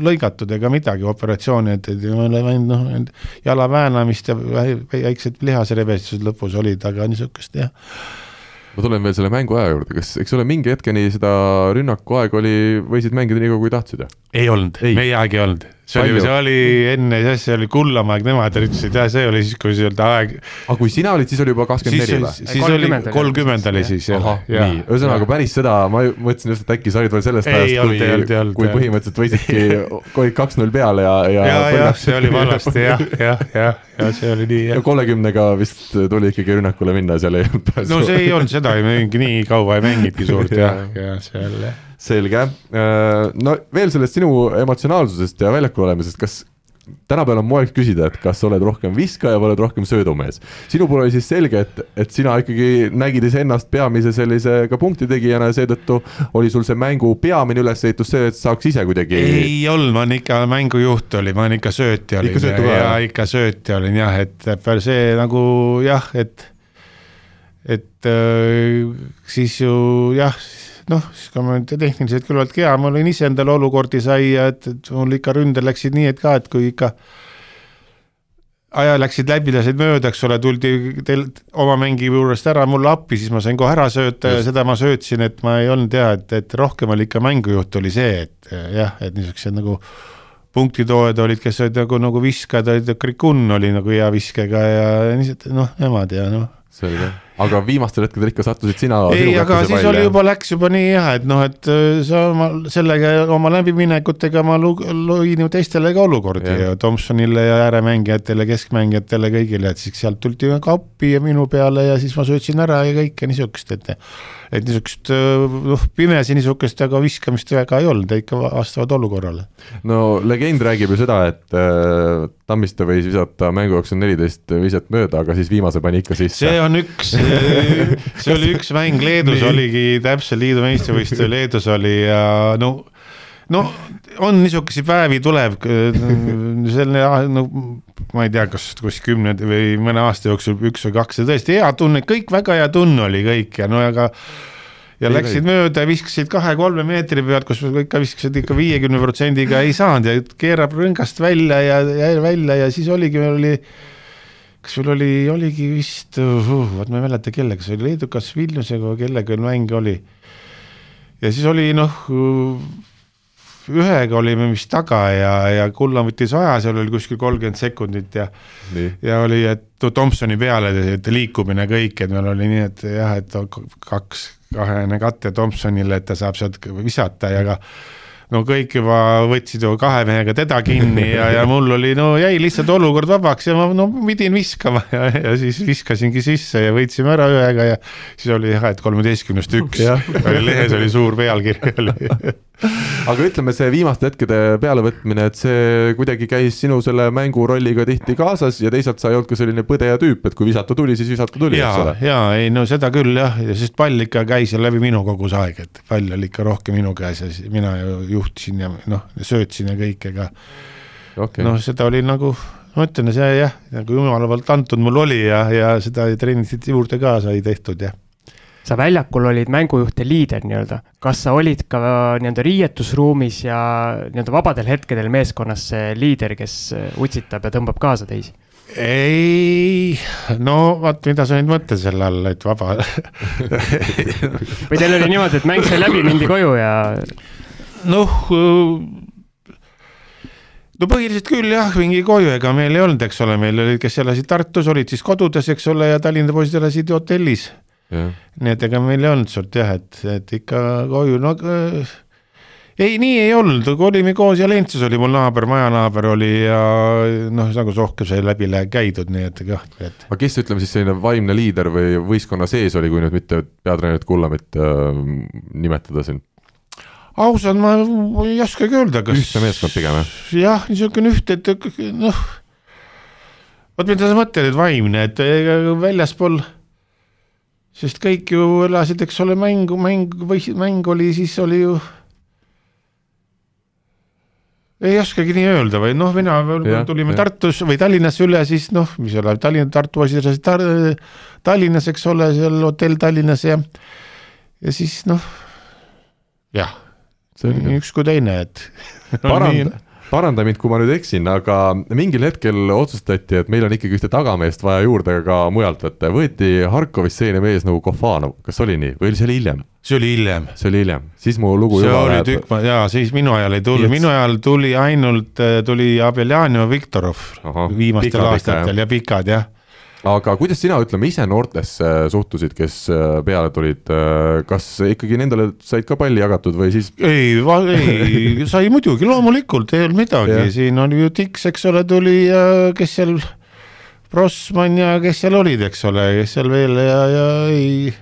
lõigatud ega midagi, operatsiooni, et, et mul ei läinud noh, jala väänamist ja väiksed lihasrebestused lõpus olid, aga niisugust jah ma tulen veel selle mänguaja juurde, kas, eks ole, mingi hetkeni seda rünnakuaega oli, võisid mängida nii kaua, kui tahtsid? ei olnud, meie aeg ei olnud see oli, see oli enne, see oli Kullamäe, nemad ütlesid jah, see oli siis, kui nii-öelda aeg. aga kui sina olid, siis oli juba kakskümmend neli või? siis oli, kolmkümmend oli siis jah. nii, ühesõnaga päris seda, ma mõtlesin just, et äkki sa olid veel sellest ajast, kui, kui põhimõtteliselt võisidki, <laughs> olid kaks-null peal ja, ja. ja, <laughs> jah, see oli vanasti jah, jah, jah, ja see oli nii. kolmekümnega vist tuli ikkagi rünnakule minna, seal ei olnud pääsu. no see ei olnud seda, ei mängi nii kaua ei mängitki suurt <laughs> jah, ja seal jah selge, äh, no veel sellest sinu emotsionaalsusest ja väljakul olemisest, kas tänapäeval on moeks küsida, et kas oled rohkem viskaja või oled rohkem söödumees. sinu puhul oli siis selge, et, et sina ikkagi nägid ennast peamise sellise ka punktitegijana ja seetõttu oli sul see mängu peamine ülesehitus see, et saaks ise kuidagi. ei olnud, ma olen ikka mängujuht olin, ma olin ikka söötja olin ikka ja, ja ikka söötja olin jah, et see nagu jah, et, et äh, siis ju jah noh, siis kui ma nüüd tehniliselt küllalt hea, ma olin ise endale olukordi sai ja et, et mul ikka ründel läksid nii, et ka, et kui ikka aja läksid läbi, lasid mööda, eks ole, tuldi teil oma mängi juurest ära mulle appi, siis ma sain kohe ära sööta ja seda ma söötsin, et ma ei olnud hea, et, et rohkem oli ikka mängujuht oli see, et jah, et niisugused nagu punktitoojad olid, kes olid nagu, nagu viskajad olid, Krikun oli nagu hea viskega ja noh, nemad ja noh. selge aga viimastel hetkedel ikka sattusid sina. ei, aga siis välja. oli juba, läks juba nii jah, et noh, et äh, sa oma sellega oma läbiminekutega ma lõin ju teistele ka olukordi ja Tomsonile ja ääremängijatele, keskmängijatele, kõigile, et siis sealt tuldi ka appi ja minu peale ja siis ma söötsin ära ja kõike niisugust, et et niisugust noh, pimesi niisugust aga viskamist väga ei olnud, ikka vastavalt olukorrale. no legend räägib ju seda, et äh, Tammiste võis visata mängu jooksul neliteist viset mööda, aga siis viimase pani ikka sisse. see on üks <laughs> see oli üks mäng, Leedus oligi täpselt liidu meistrivõistlus Leedus oli ja no no on niisuguseid päevi tuleb, selline no ma ei tea, kas kus kümne või mõne aasta jooksul üks või kaks ja tõesti hea tunne, kõik väga hea tunne oli kõik ja no aga ja ei, läksid ei. mööda ja viskasid kahe-kolme meetri pealt, kus ikka viskasid ikka viiekümne protsendiga ei saanud ja keerab rõngast välja ja, ja välja ja siis oligi, meil oli kas sul oli, oligi vist uh,, vot ma ei mäleta kellega, see oli Leedukas Vilniusega või kellega mäng oli. ja siis oli noh ühega olime vist taga ja, ja Kulla võttis aja, seal oli kuskil kolmkümmend sekundit ja nii. ja oli, et Thompsoni peale et liikumine kõik, et meil oli nii, et jah, et kaks, kahene kate Thompsonile, et ta saab sealt visata ja ka no kõik juba võtsid ju kahe mehega teda kinni ja, ja mul oli, no jäi lihtsalt olukord vabaks ja ma no pidin viskama ja, ja siis viskasingi sisse ja võitsime ära ühega ja siis oli jah, et kolmeteistkümnest üks, lehes oli suur pealkiri oli <laughs> aga ütleme, see viimaste hetkede pealevõtmine, et see kuidagi käis sinu selle mängurolliga tihti kaasas ja teisalt sa ei olnud ka selline põdeja tüüp, et kui visata tuli, siis visata tuli, eks ole. ja ei no seda küll jah, ja sest pall ikka käis ju läbi minu kogu see aeg, et pall oli ikka rohkem minu käes ja mina ju juhtisin ja noh, söötsin ja kõik, ega okay. noh, seda oli nagu, ma ütlen, see jah, nagu jumala poolt antud mul oli ja, ja seda trennisid juurde ka sai tehtud jah sa väljakul olid mängujuht ja liider nii-öelda, kas sa olid ka nii-öelda riietusruumis ja nii-öelda vabadel hetkedel meeskonnas see liider, kes utsitab ja tõmbab kaasa teisi? ei, no vaat, mida sa nüüd mõtled selle all, et vaba <laughs> või teil oli niimoodi, et mäng sai läbi, mindi koju ja noh, no põhiliselt küll jah, mingi koju, ega meil ei olnud, eks ole, meil olid, kes elasid Tartus, olid siis kodudes, eks ole, ja Tallinna poisid elasid hotellis. Nii et ega meil ei olnud suurt jah, et, et ikka koju, no äh, ei, nii ei olnud, olime koos ja Lentsus oli mul naaber, majanaaber oli ja noh, nagu rohkem sai läbi käidud, nii et jah, et. aga kes, ütleme siis selline vaimne liider või võistkonna sees oli, kui nüüd mitte peatreenerit Kullamit äh, nimetada siin? ausalt, ma ei oskagi öelda, kas. ühtne meeskond pigem jah? jah, niisugune üht, et noh, vot mida sa mõtled, et vaimne, et väljaspool, sest kõik ju elasid, eks ole, mängu, mäng või mäng oli, siis oli ju ei oskagi nii öelda või noh, mina tulime ja. Tartus või Tallinnas üle, siis noh, mis ole, Tallinna, Tartu asi tar, Tallinnas, eks ole, seal hotell Tallinnas ja ja siis noh, jah, üks kui teine, et <laughs> paranda, paranda mind, kui ma nüüd eksin, aga mingil hetkel otsustati, et meil on ikkagi ühte tagameest vaja juurde ka mujalt ja võeti Harkovist selline mees nagu Kofanov, kas oli nii? Või oli see oli hiljem? see oli hiljem. see oli hiljem, siis mu lugu see juba oli läheb... tükk, jaa, siis minu ajal ei tulnud, minu ajal tuli ainult, tuli Abeljanov, Viktorov Aha, viimastel aastatel ja pikad jah aga kuidas sina, ütleme ise noortesse suhtusid, kes äh, peale tulid, äh, kas ikkagi nendele said ka palli jagatud või siis? ei, ei, <laughs> sai muidugi, loomulikult ei olnud midagi, siin oli ju Tiks, eks ole, tuli kes seal, Brossmann ja kes seal olid, eks ole, kes seal veel ja, ja ei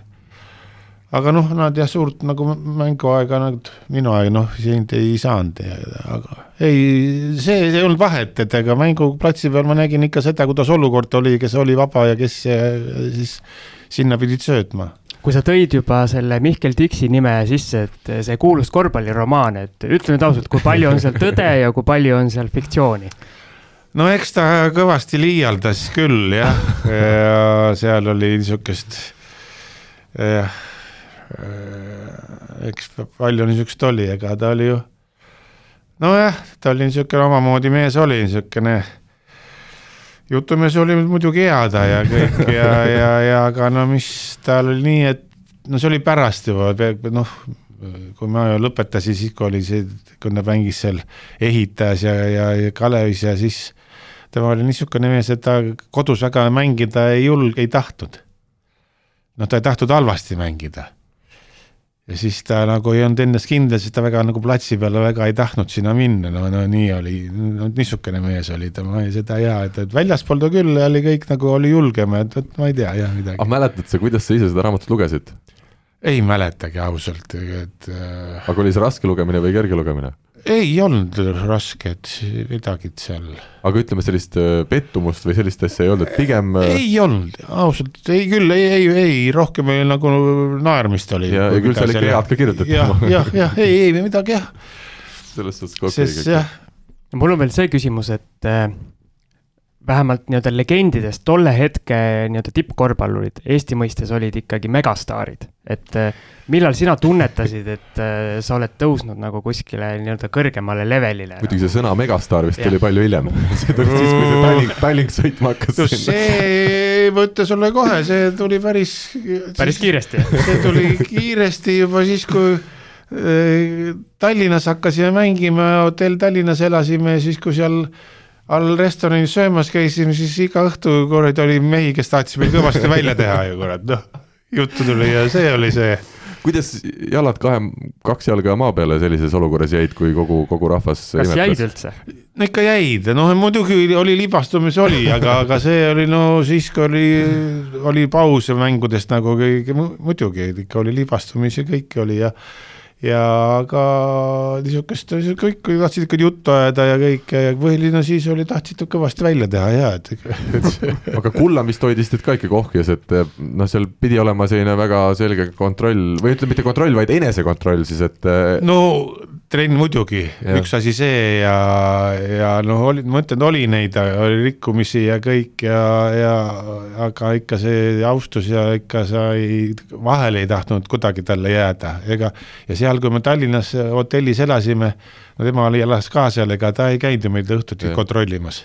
aga noh, nad jah, suurt nagu mänguaega nagu minu aeg noh, siin ei saanud, aga ei, see, see ei olnud vahet, et ega mänguplatsi peal ma nägin ikka seda, kuidas olukord oli, kes oli vaba ja kes siis sinna pidid söötma kui sa tõid juba selle Mihkel Tiksi nime sisse, et see kuulus korvpalliromaan, et ütle nüüd ausalt, kui palju on seal tõde ja kui palju on seal fiktsiooni? no eks ta kõvasti liialdas küll jah <laughs> ja seal oli niisugust jah eks palju niisugust oli, ega ta oli ju nojah, ta oli niisugune omamoodi mees oli, niisugune jutumees oli muidugi hea ta ja kõik <laughs> ja, ja, ja aga no mis tal oli nii, et no see oli pärast juba, noh, kui ma lõpetasin, siis kui oli see, kui ta mängis seal ehitajas ja, ja, ja Kalevis ja siis tema oli niisugune mees, et ta kodus väga mängida ei julge, ei tahtnud. noh, ta ei tahtnud halvasti mängida ja siis ta nagu ei olnud endas kindel, siis ta väga nagu platsi peale väga ei tahtnud sinna minna, no, no nii oli, no niisugune mees oli ta, ma seda ja, et, et väljaspool ta küll oli kõik nagu oli julgem, et, et ma ei tea jah midagi. aga mäletad sa, kuidas sa ise seda raamatut lugesid? ei mäletagi ausalt, et äh.... aga oli see raske lugemine või kerge lugemine? Ei olnud raske, et midagi seal. aga ütleme, sellist äh, pettumust või sellist asja ei olnud, et pigem. Äh, ei olnud, ausalt, ei küll, ei, ei, ei, rohkem nagu naermist oli. ja, ja küll seal ikka head ka kirjutati. jah, jah, jah, ei, ei midagi jah. selles suhtes ka okei okay, kõik. jah. mul on veel see küsimus, et äh, vähemalt nii-öelda legendidest tolle hetke nii-öelda tippkorvpallurid Eesti mõistes olid ikkagi megastaarid. et äh, millal sina tunnetasid, et äh, sa oled tõusnud nagu kuskile nii-öelda kõrgemale levelile? muidugi see sõna megastaar vist tuli palju hiljem <laughs> see tuli siis, kui see Tallink, Tallink sõitma hakkas. see, ma ütlen sulle kohe, see tuli päris. päris kiiresti see tuli <laughs> kiiresti juba siis, kui äh, Tallinnas hakkasime mängima, hotell Tallinnas elasime, siis kui seal all restoranis söömas käisime, siis iga õhtu kuradi oli mehi, kes tahtis meil kõvasti välja teha ju kurat, noh. juttu tuli ja see oli see. kuidas jalad kahe, kaks jalga maa peale sellises olukorras jäid, kui kogu, kogu rahvas kas imetles? jäid üldse? no ikka jäid, noh muidugi oli libastumisi oli, aga, aga see oli no siis, kui oli, oli paus mängudest nagu kõige, muidugi ikka oli libastumisi, kõike oli ja ja aga niisugust, kõik tahtsid ikka juttu ajada ja kõike ja põhiline siis oli, tahtsid kõvasti välja teha ja et, <laughs> <laughs> aga Kullamist hoidis teid ka ikkagi ohjes, et noh, seal pidi olema selline väga selge kontroll või ütleme, mitte kontroll, vaid enesekontroll siis, et. no trenn muidugi, üks asi see ja, ja noh, oli, ma ütlen, oli neid, oli rikkumisi ja kõik ja, ja aga ikka see austus ja ikka sa ei, vahele ei tahtnud kuidagi talle jääda, ega ja seal, kui me Tallinnas hotellis elasime, no tema oli, elas ka seal, ega ta ei käinud ju meid õhtuti kontrollimas,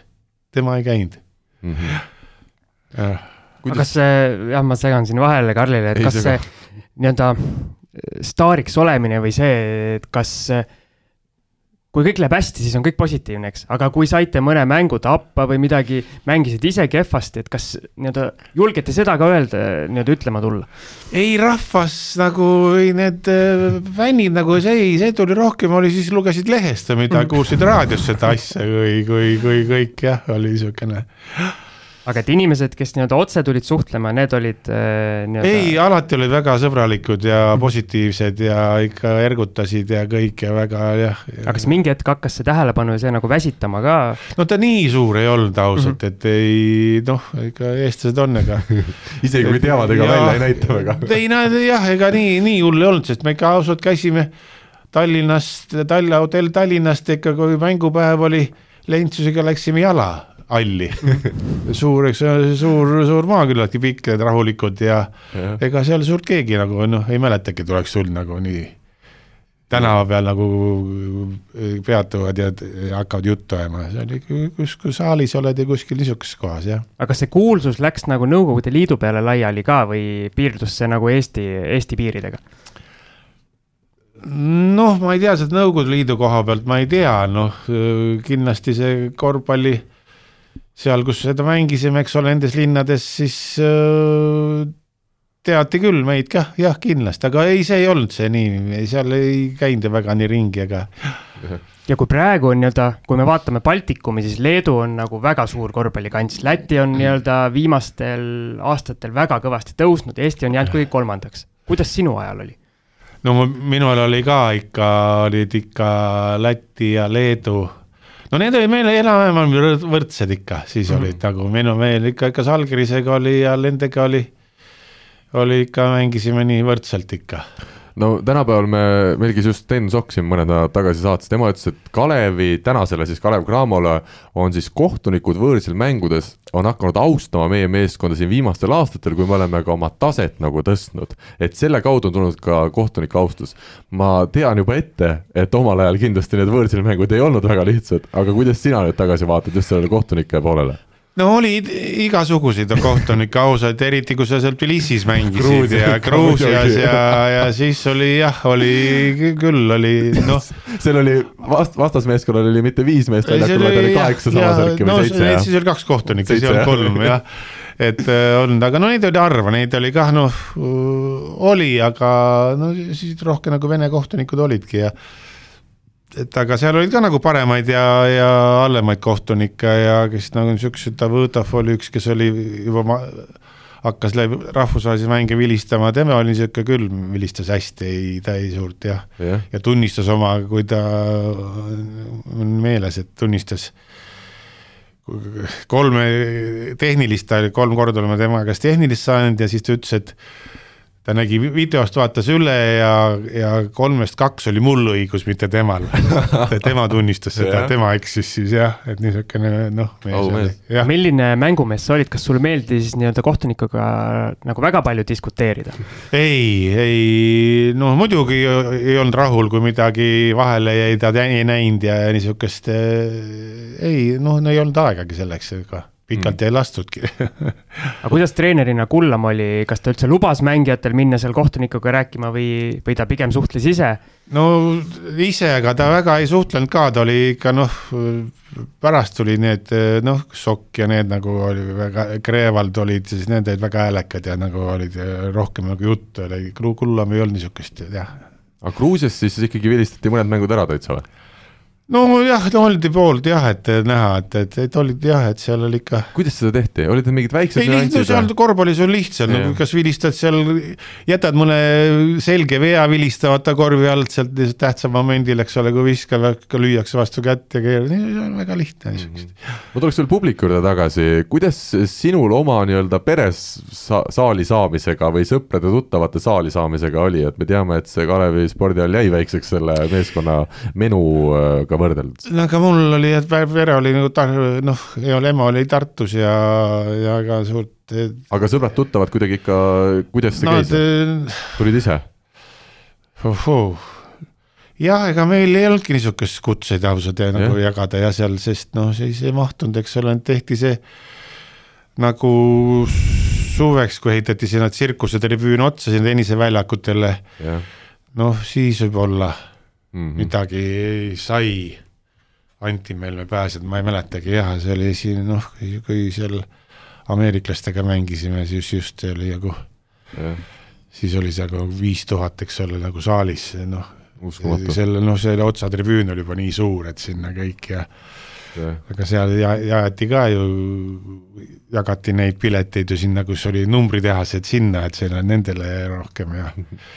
tema ei käinud. Mm. -hmm. aga Kuidas... kas see, jah, ma segan siin vahele Karlile, et Ei, kas see nii-öelda staariks olemine või see, et kas kui kõik läheb hästi, siis on kõik positiivne, eks, aga kui saite mõne mängu tappa või midagi, mängisite ise kehvasti, et kas nii-öelda julgete seda ka öelda, nii-öelda ütlema tulla? ei, rahvas nagu, ei need äh, fännid nagu see, see tuli rohkem, oli siis lugesid lehest või mida, kuulsid raadios seda asja, kui, kui, kui kõik jah, oli niisugune aga et inimesed, kes nii-öelda otse tulid suhtlema, need olid äh, ei, alati olid väga sõbralikud ja positiivsed ja ikka ergutasid ja kõik ja väga jah ja.... aga kas mingi hetk hakkas see tähelepanu ja see nagu väsitama ka? no ta nii suur ei olnud ausalt mm, -hmm. et ei noh, ikka eestlased on, ega <laughs> isegi kui teavad, ega välja ei näita väga. ei no jah, ega nii, nii hull ei olnud, sest me ikka ausalt käisime Tallinnast, Tallinna hotell Tallinnast ikka, kui mängupäev oli, Lentsusega läksime jala halli <laughs> suur, eks suur, suur maa küllaltki pikk, rahulikud ja, ja ega seal suurt keegi nagu noh, ei mäletagi, et oleks sul nagu nii tänava peal nagu peatuvad ja hakkavad juttu ajama, see oli kus, kui saalis oled ja kuskil niisuguses kohas, jah. aga kas see kuulsus läks nagu Nõukogude Liidu peale laiali ka või piirdus see nagu Eesti, Eesti piiridega? noh, ma ei tea, sealt Nõukogude Liidu koha pealt ma ei tea, noh kindlasti see korvpalli seal, kus seda mängisime, eks ole, nendes linnades, siis äh, teati küll meid kah, jah, kindlasti, aga ei, see ei olnud see nii, seal ei käinud väga nii ringi, aga. <laughs> ja kui praegu on nii-öelda, kui me vaatame Baltikumi, siis Leedu on nagu väga suur korvpallikants, Läti on nii-öelda viimastel aastatel väga kõvasti tõusnud, Eesti on jäänud kuidagi kolmandaks. kuidas sinu ajal oli? no minul oli ka ikka, olid ikka Läti ja Leedu no need olid meile enam-vähem võrdsed ikka, siis mm. olid nagu meil, meil ikka, ikka Salgirisega oli ja nendega oli, oli ikka, mängisime nii võrdselt ikka no tänapäeval me, meil käis just Sten Sokk siin mõned nädalad tagasi saates, tema ütles, et Kalevi, tänasele siis Kalev Cramole on siis kohtunikud võõrsil mängudes on hakanud austama meie meeskonda siin viimastel aastatel, kui me oleme ka oma taset nagu tõstnud. et selle kaudu on tulnud ka kohtunike austus. ma tean juba ette, et omal ajal kindlasti need võõrsil mängud ei olnud väga lihtsad, aga kuidas sina nüüd tagasi vaatad just sellele kohtunike poolele? No oli igasuguseid kohtunikke ausalt, eriti kui sa seal Tbilisis mängisid Gruusia, ja Gruusias ja, ja siis oli jah, oli küll oli noh. seal oli vast-, vastasmeeskonnal oli mitte viis meest väljakul, vaid oli kaheksa samasärki või no, seitse. siis oli kaks kohtunikku, siis ei olnud kolm jah et äh, olnud, aga no neid oli harva, neid oli kah noh, oli, aga no siis rohkem nagu vene kohtunikud olidki ja et aga seal olid ka nagu paremaid ja, ja halvemaid kohtunikke ja kes nagu niisugused, Davõdov oli üks, kes oli juba ma, hakkas läbi rahvusvahelisi mänge vilistama, tema oli niisugune küll, vilistas hästi, ei, ta ei suurt jah yeah., ja tunnistas oma, kui ta, on meeles, et tunnistas kolme tehnilist, kolm korda oleme tema käest tehnilist saanud ja siis ta ütles, et ta nägi videost, vaatas üle ja, ja kolmest kaks oli mul õigus, mitte temal. <laughs> Tema tunnistas seda, tema eksis siis jah, et niisugune noh. milline mängumees sa olid, kas sulle meeldis nii-öelda kohtunikuga nagu väga palju diskuteerida? ei, ei noh, muidugi ei olnud rahul, kui midagi vahele jäi, ta ei näinud ja niisugust ei noh, no ei olnud aegagi selleks, ega pikalt mm. ei lastudki <laughs> aga kuidas treenerina Kullam oli, kas ta üldse lubas mängijatel minna seal kohtunikuga rääkima või, või ta pigem suhtles ise? no ise, aga ta väga ei suhtlenud ka, ta oli ikka noh, pärast tuli need noh, Sokk ja need nagu oli väga, Kreevald olid, siis need olid väga häälekad ja nagu olid rohkem nagu juttu oli, Kullam ei olnud niisugust jah. aga Gruusias siis ikkagi vilistati mõned mängud ära täitsa või? Nojah, no oldi poolt jah, et näha, et, et, et olid jah, et seal oli ikka. kuidas seda tehti, olid need mingid väiksed ei, lihtne, seal korvpallis on lihtsam, no kas vilistad seal, jätad mõne selge vea vilistamata korvi alt sealt tähtsal momendil, eks ole, kui viskab, lüüakse vastu kätt ja keerab, see on väga lihtne niisugust mm. -hmm. ma tuleks veel publiku juurde tagasi, kuidas sinul oma nii-öelda peres sa saali saamisega või sõprade-tuttavate saali saamisega oli, et me teame, et see Kalevi spordihall jäi väikseks selle meeskonna menuga Tartuga võrdeldes? no aga mul oli, et pere oli nagu tar-, noh, ema oli Tartus ja, ja ega suurt et... aga sõbrad-tuttavad kuidagi ikka, kuidas see no, käis te...? tulid ise? jah, ega meil ei olnudki niisugust kutseid ausalt ja nagu jagada ja seal, sest noh, siis ei mahtunud, eks ole, tehti see nagu suveks, kui ehitati sinna tsirkusetribüün otsa sinna Tõnise väljakutele, jah noh siis võib-olla mm -hmm. midagi sai, anti meil me pääseda, ma ei mäletagi jah, see oli siin noh, kui seal ameeriklastega mängisime, siis just see oli nagu, jah. siis oli seal nagu viis tuhat, eks ole, nagu saalis, noh, selle, noh, selle otsatribüün oli juba nii suur, et sinna kõik ja jah. aga seal ja, jaeti ka ju, jagati neid pileteid ju sinna, kus oli numbritehased sinna, et selle nendele rohkem ja,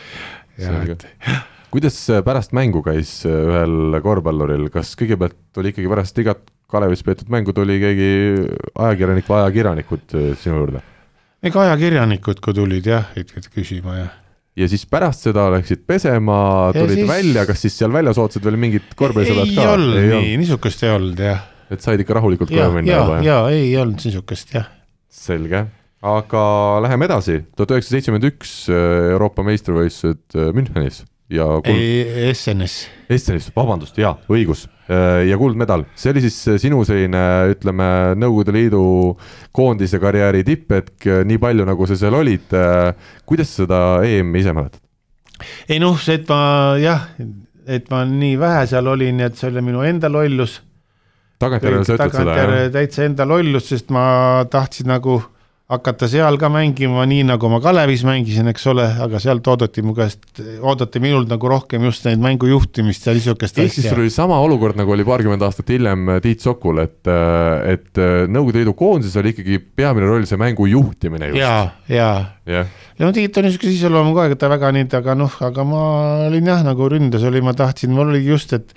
<laughs> ja et kuidas äh, pärast mängu käis äh, ühel korvpalluril, kas kõigepealt tuli ikkagi pärast igat Kalevis peetud mängu tuli keegi ajakirjanik või ajakirjanikud äh, sinu juurde? ega ajakirjanikud, kui tulid jah, et et küsima ja ja siis pärast seda läksid pesema, tulid siis- välja, kas siis seal väljas ootasid veel mingit korvpallisõbrad ei ka? olnud nii, niisugust ei olnud jah. et said ikka rahulikult koju, minna ja juba, jah? ja ei olnud niisugust jah. selge, aga läheme edasi, tuhat üheksasada seitsekümmend üks Euroopa meistrivõistlused Münchenis ja kuld, ei, SNS. Essenis, vabandust, jaa, õigus, ja kuldmedal, see oli siis sinu selline, ütleme, Nõukogude Liidu koondise karjääri tipphetk, nii palju, nagu sa seal olid, kuidas sa seda EM-i ise mäletad? ei noh, see, et ma jah, et ma nii vähe seal olin, et see oli minu enda lollus tagantjärele sa ütled seda, jah? täitsa enda lollus, sest ma tahtsin nagu hakata seal ka mängima, nii nagu ma Kalevis mängisin, eks ole, aga sealt oodati mu käest, oodati minult nagu rohkem just neid mängujuhtimist ja niisugust ehk siis sul oli sama olukord, nagu oli paarkümmend aastat hiljem Tiit Sokul, et, et Nõukogude Liidu koondises oli ikkagi peamine roll see mängu juhtimine just. ja, ja jah, no Tiit on niisuguse iseloomuga et ta väga nii, aga noh, aga ma olin jah, nagu ründes oli, ma tahtsin, mul oli just, et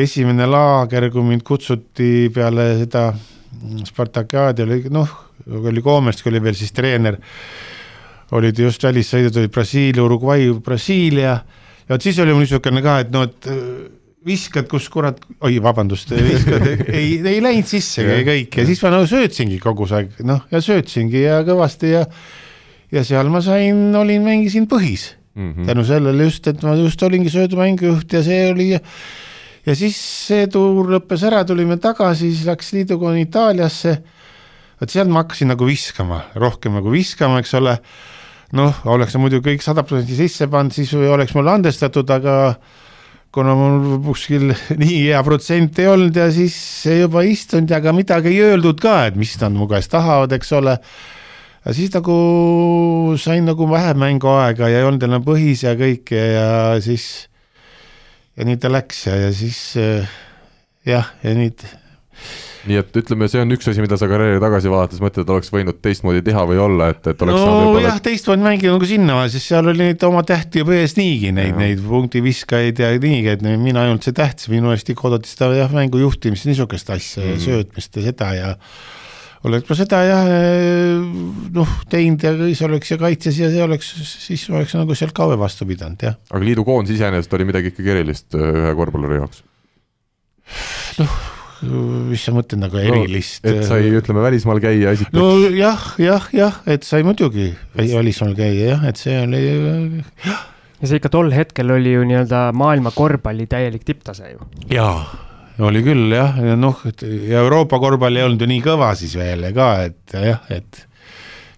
esimene laager, kui mind kutsuti peale seda Spartakiaadi oli noh, oli Koomersk oli veel siis treener, olid just välissõidud olid Brasiilia, Uruguay, Brasiilia ja vot siis oli mul niisugune ka, et no et äh, viskad, kus kurat, oi vabandust, viskad, ei, <laughs> ei läinud sisse Jah, kõik ja siis ma nagu söötsingi kogu see aeg, noh ja söötsingi ja kõvasti ja ja seal ma sain, olin, mängisin põhis mm -hmm. tänu sellele just, et ma just olingi söödumängujuht ja see oli ja siis see tuur lõppes ära, tulime tagasi, siis läks liidukoon Itaaliasse. Vot sealt ma hakkasin nagu viskama, rohkem nagu viskama, eks ole. noh, oleks muidu kõik sada protsenti sisse pannud, siis oleks mulle andestatud, aga kuna mul kuskil <laughs> nii hea protsent ei olnud ja siis juba istunud ja ka midagi ei öeldud ka, et mis nad mu käest tahavad, eks ole ja siis nagu sain nagu vähem mänguaega ja ei olnud enam põhis ja kõike ja siis ja nii ta läks ja, ja siis jah, ja nüüd nii et ütleme, see on üks asi, mida sa karjääri tagasi vaadates mõtled, et oleks võinud teistmoodi teha või olla, et, et oleks saanud no jah, teistmoodi mängida nagu sinna, sest seal oli neid oma tähti juba ees niigi, neid, neid punktiviskajaid ja niigi, et mina ei olnud see tähtis, minu eest ikka oodati seda jah, mängu juhtimist, niisugust asja mm Mhm. -hmm. ja söötmist ja seda ja oleks ma seda jah, noh teinud ja siis oleks ja kaitses ja see oleks, siis oleks nagu sealt kauem vastu pidanud jah. aga liidu koondis iseenesest oli midagi ikkagi erilist äh, ühe korvpalluri jaoks. Mis sa mõtled nagu erilist et sai, ütleme, välismaal käia esiteks no., nojah, jah, jah, et sai muidugi välismaal käia jah, et see oli ja see ikka tol hetkel oli ju nii-öelda maailma korvpalli täielik tipptase ju. jaa, oli küll jah, ja noh, ja Euroopa korvpall ei olnud ju nii kõva siis veel ka, et jah, et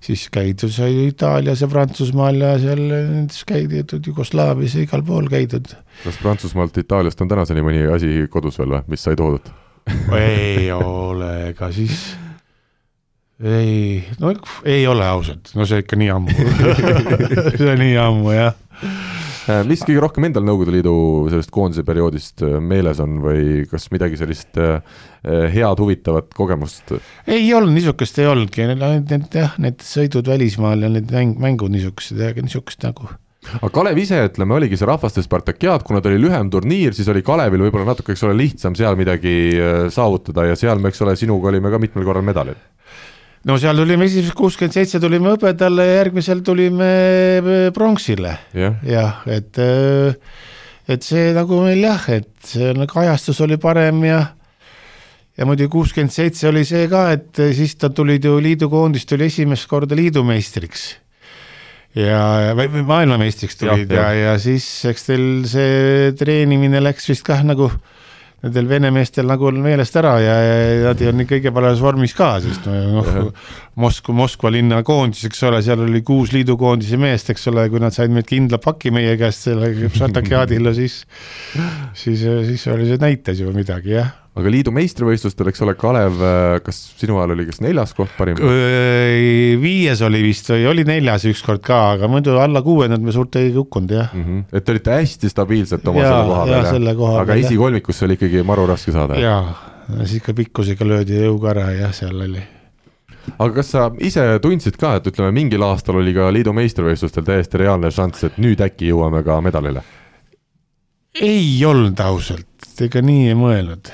siis käidud sai Itaalias ja Prantsusmaal ja seal nendes käidud Jugoslaavias ja igal pool käidud. kas Prantsusmaalt, Itaaliast on tänaseni mõni asi kodus veel või, mis sai toodud? Ei ole ka siis, ei, no ei ole ausalt, no see ikka nii ammu <laughs> see on nii ammu jah Äh, mis kõige rohkem endal Nõukogude Liidu sellest koondise perioodist äh, meeles on või kas midagi sellist äh, äh, head huvitavat kogemust? ei olnud niisugust ei olnudki, need, need jah, need sõidud välismaal ja need mäng, mängud niisugused, niisugust nagu. Aga Kalev ise, ütleme, oligi see rahvaste Spartakiaad, kuna ta oli lühem turniir, siis oli Kalevil võib-olla natuke, eks ole, lihtsam seal midagi äh, saavutada ja seal me, eks ole, sinuga olime ka mitmel korral medalil. no seal tulime esimesed kuuskümmend seitse tulime hõbedale ja järgmisel tulime äh, pronksile, jah, jah, et et see nagu meil jah, et see nagu ajastus oli parem ja ja muidugi kuuskümmend seitse oli see ka, et siis ta tulid ju liidukoondis tuli esimest korda liidumeistriks ja, või maailmameistriks tulid ja, ja, jah. ja siis eks teil see treenimine läks vist kah nagu nendel vene meestel nagu on meelest ära ja, ja nad on kõige paremas vormis ka, sest noh, Moskva, Moskva linna koondis, eks ole, seal oli kuus liidukoondise meest, eks ole, kui nad said meid kindla paki meie käest selle Šatakiadile, siis, siis, siis oli see näitas juba midagi, jah aga liidu meistrivõistlustel, eks ole, Kalev, kas sinu ajal oli kas neljas koht parim? viies oli vist või oli neljas ükskord ka, aga muidu alla kuuendat me suurt ei kukkunud jah mm. -hmm. et te olite hästi stabiilselt oma ja, selle koha peal, aga esikolmikusse oli ikkagi maru raske saada? jaa, siis ikka pikkusega löödi jõuga ära jah, seal oli aga kas sa ise tundsid ka, et ütleme, mingil aastal oli ka liidu meistrivõistlustel täiesti reaalne šanss, et nüüd äkki jõuame ka medalile? ei olnud ausalt, ega nii ei mõelnud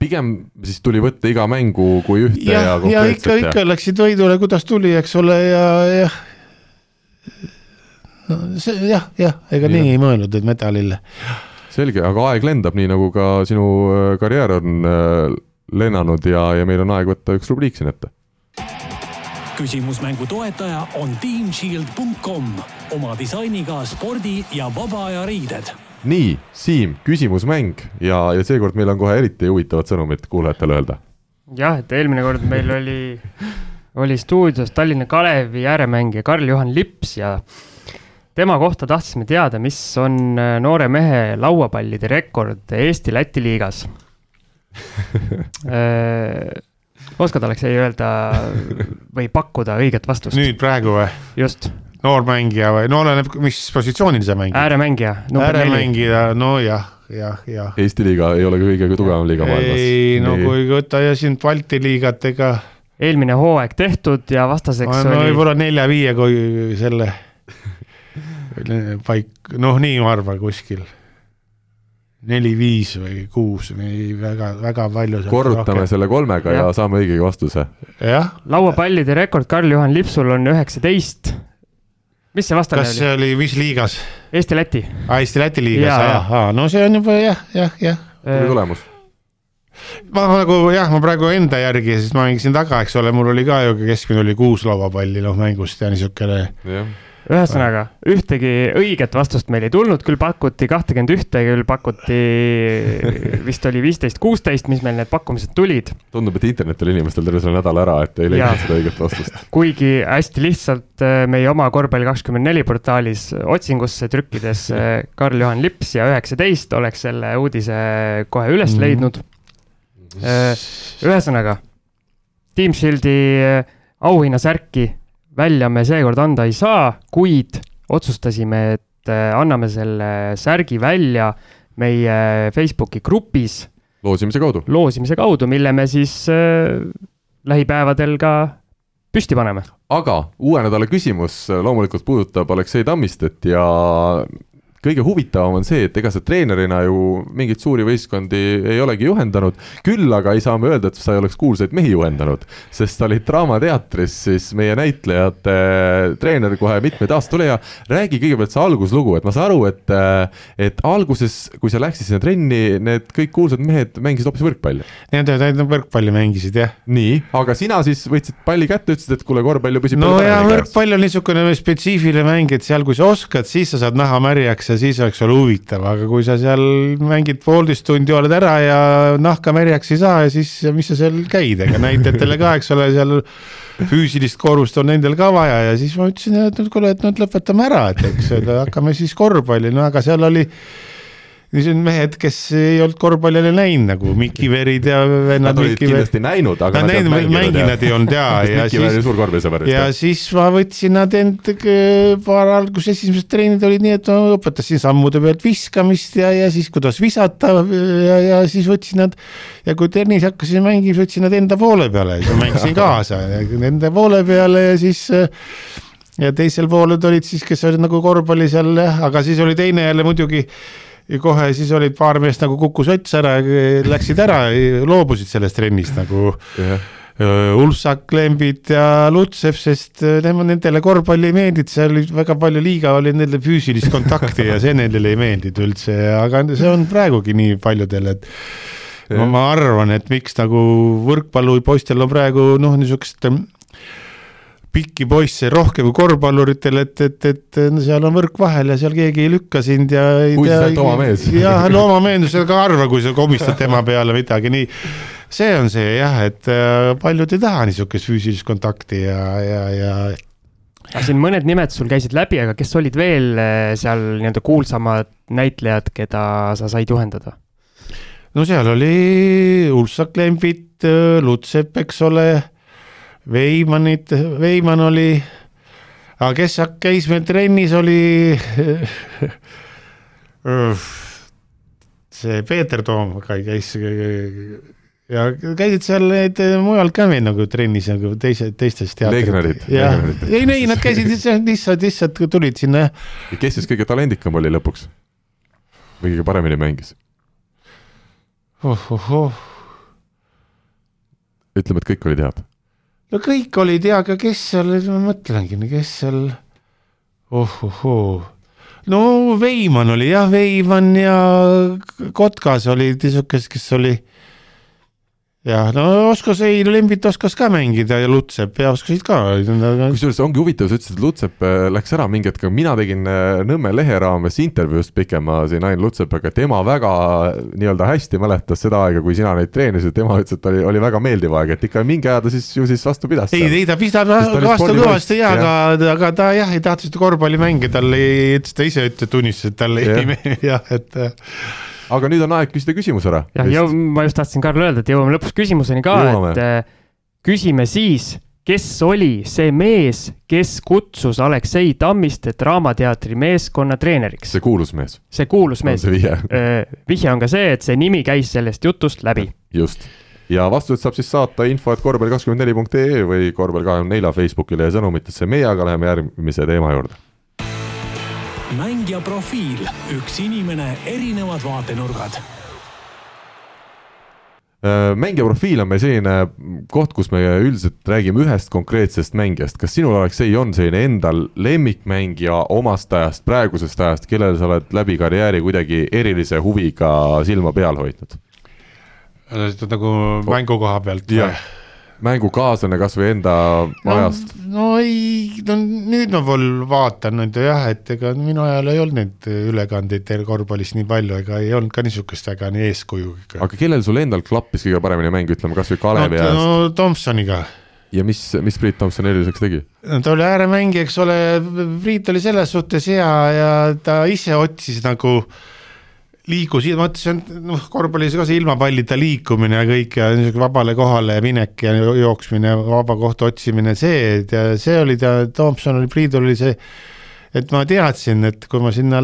pigem siis tuli võtta iga mängu kui ühte ja, ja konkreetselt. ja ikka, ikka läksid võidule, kuidas tuli, eks ole, ja, jah. no see jah, jah, ega ja. nii ei mõelnud, et medalile. selge, aga aeg lendab, nii nagu ka sinu äh, karjäär on äh, lennanud ja, ja meil on aeg võtta üks rubriik siin ette küsimusmängu toetaja on teamshield.com oma disainiga spordi ja vaba aja riided nii, Siim, küsimusmäng ja, ja seekord meil on kohe eriti huvitavad sõnumid kuulajatele öelda. jah, et eelmine kord meil <laughs> oli, oli stuudios Tallinna Kalevi ääremängija Karl-Juhan Lips ja tema kohta tahtsime teada, mis on äh, noore mehe lauapallide rekord Eesti-Läti liigas <laughs> äh, oskad, Aleksei, öelda või pakkuda õiget vastust? nüüd praegu või? just noormängija või no oleneb, mis positsioonil sa mängid. ääremängija. ääremängija, nojah, jah, jah. Eesti liiga ei ole kõige tugevam liiga maailmas. ei, no kui võtta ja siin Balti liigat, ega. eelmine hooaeg tehtud ja vastaseks no, oli. võib-olla nelja-viie, kui selle paik, noh, nii ma arvan kuskil neli-viis või kuus või väga, väga palju. korrutame selle kolmega ja, ja saame õigegi vastuse. jah. lauapallide rekord Karl-Juhan Lipsul on üheksateist mis see vastane kas oli? kas see oli, mis liigas? Eesti-Läti. aa, Eesti-Läti liigas, aa, no see on juba jah, jah, jah. tuli tulemus ma nagu jah, ma praegu enda järgi, sest ma mängisin taga, eks ole, mul oli ka ju keskmine oli kuus lauapalli noh mängust ja niisugune ühesõnaga, ühtegi õiget vastust meil ei tulnud, küll pakuti kahtekümmend ühte, küll pakuti vist oli viisteist, kuusteist, mis meil need pakkumised tulid. tundub, et internet oli inimestel terve selle nädala ära, et ei leidnud seda õiget vastust. kuigi hästi lihtsalt äh, meie oma korvpalli kakskümmend neli portaalis otsingusse trükkides äh, Karl-Juhan Lips ja üheksateist oleks selle uudise kohe üles mm. leidnud. Äh, ühesõnaga, Team Shieldi auhinnasärki välja me seekord anda ei saa, kuid otsustasime, et äh, anname selle särgi välja meie Facebooki grupis. loosimise kaudu. loosimise kaudu, mille me siis äh, lähipäevadel ka püsti paneme. aga uue nädala küsimus loomulikult puudutab Aleksei Tammistet ja kõige huvitavam on see, et ega sa treenerina ju mingeid suuri võistkondi ei olegi juhendanud, küll aga ei saa me öelda, et sa ei oleks kuulsaid mehi juhendanud, sest sa olid Draamateatris siis meie näitlejate treener kohe mitmeid aastaid tuli ja räägi kõigepealt see alguslugu, et ma saan aru, et, et alguses, kui sa läksid sinna trenni, need kõik kuulsad mehed mängisid hoopis võrkpalli. Need, need võrkpalli mängisid jah. nii, aga sina siis võtsid palli kätte, ütlesid, et kuule, korvpall ju püsib. no ja võrkpall on niisugune spetsiifiline mäng, et seal, kui sa oskad, siis sa saad naha märjaks ja siis oleks seal huvitav, aga kui sa seal mängid poolteist tundi, oled ära ja nahka märjaks ei saa ja siis mis sa seal käid, ega näitajatele ka, eks ole, seal füüsilist koormust on nendel ka vaja ja siis ma ütlesin, et kuule, et nüüd lõpetame ära, et eks hakkame siis korvpalli, no aga seal oli siis on mehed, kes ei olnud korvpalli jälle näinud nagu Mikki Verid ja vennad. Nad olid kindlasti näinud, aga nad, nad ei mänginud. nad ei olnud jaa ja siis. ja siis ma võtsin nad end paar alguses esimesed treenid olid nii, et ma õpetasin sammude pealt viskamist ja, ja siis kuidas visata ja, ja siis võtsin nad. ja kui tennis hakkasin mängima, siis võtsin nad enda poole peale, siis ma mängisin kaasa nende poole peale ja siis ja teisel poolel olid siis, kes olid nagu korvpalli seal jah, aga siis oli teine jälle muidugi ja kohe siis olid paar meest nagu kukkus ots ära, läksid ära, loobusid sellest trennist nagu yeah. Ulfsak, Lembit ja Lutsev, sest nemad, nendele korvpalli ei meeldinud, seal oli väga palju liiga oli nendel füüsilist kontakti ja see nendele ei meeldinud üldse, aga see on praegugi nii paljudel, et ja. ma arvan, et miks nagu võrkpallupoistel on praegu noh, niisugust pikki poisse rohkem kui korvpalluritel, et, et, et no seal on võrk vahel ja seal keegi ei lükka sind ja. Kui sa oled oma mees. jah, no oma mees, ka harva, kui sa komistad tema peale midagi, nii. see on see jah, et äh, paljud ei taha niisugust füüsilist kontakti ja, ja, ja aga siin mõned nimed sul käisid läbi, aga kes olid veel eh, seal nii-öelda kuulsamad näitlejad, keda sa said juhendada? no seal oli Ulfsak Lembit, Lutsep, eks ole, Veimanit, Veiman oli, aga kes käis meil trennis, oli see Peeter Toom käis ja käisid seal need mujal ka meil nagu trennis nagu teise, teistest Legionärid, jah, ei, ei nad käisid lihtsalt, lihtsalt, lihtsalt tulid sinna kes siis kõige talendikam oli lõpuks? või kõige paremini mängis? oh,. ütleme, et kõik olid head. No kõik olid ja, aga kes seal, ma mõtlengi, kes seal oh-oh-oo, no Veiman oli jah, Veiman ja Kotkas olid niisugused, kes oli jah, no oskas ei, Lembit oskas ka mängida ja Lutsep ja oskasid ka, aga kusjuures ongi huvitav, sa ütlesid, et Lutsep äh, läks ära mingi hetk, mina tegin äh, Nõmme lehe raames intervjuust pikema siin Ain Lutsepaga, tema väga äh, nii-öelda hästi mäletas seda aega, kui sina neid treenisid, tema ütles, et oli, oli väga meeldiv aeg, et ikka mingi aja ta siis ju siis vastu pidas. ei, ei ta oli vastu kõvasti ja, aga, aga ta jah, ei tahtnud korvpalli mängida, tal ei, ta ise tunnistas, et talle ei meeldi <laughs> jah, et aga nüüd on aeg küsida küsimus ära. jah, ja ma just tahtsin Karl öelda, et jõuame lõpuks küsimuseni ka, et äh, küsime siis, kes oli see mees, kes kutsus Aleksei Tammistet Draamateatri meeskonna treeneriks, see kuulus mees, see kuulus mees. see vihje, on ka see, et see nimi käis sellest jutust läbi. just. ja vastused saab siis saata info, et korvpall kakskümmend neli punkt ee või korvpall kahekümne nelja Facebookile ja sõnumitesse, meie aga läheme järgmise teema juurde. Mängija profiil, üks inimene, erinevad vaatenurgad Äh, mängija profiil on meil selline koht, kus me üldiselt räägime ühest konkreetsest mängijast, kas sinul, Aleksei, on selline endal lemmikmängija omast ajast, praegusest ajast, kellele sa oled läbi karjääri kuidagi erilise huviga silma peal hoidnud? nagu mängu koha pealt. jah, mängukaaslane kasvõi enda no, ajast. no ei, no nüüd ma veel vaatan nüüd jah, et ega minu ajal ei olnud neid ülekandeid korvpallis nii palju, ega ei olnud ka niisugust väga nii eeskuju aga kellel sul endal klappis kõige paremini mäng, ütleme kasvõi Kalevi no, ajast no Tomsoniga, ja mis, mis Priit Tomson eriliseks tegi? no ta oli ääremängija, eks ole, Priit oli selles suhtes hea ja ta ise otsis nagu liigus, ma ütlesin, noh, korvpallis ka see ilma pallita liikumine ja kõik ja niisugune vabale kohale minek ja jooksmine, vaba kohta otsimine, see, see oli ta, Tomson oli, Priidul oli see, et ma teadsin, et kui ma sinna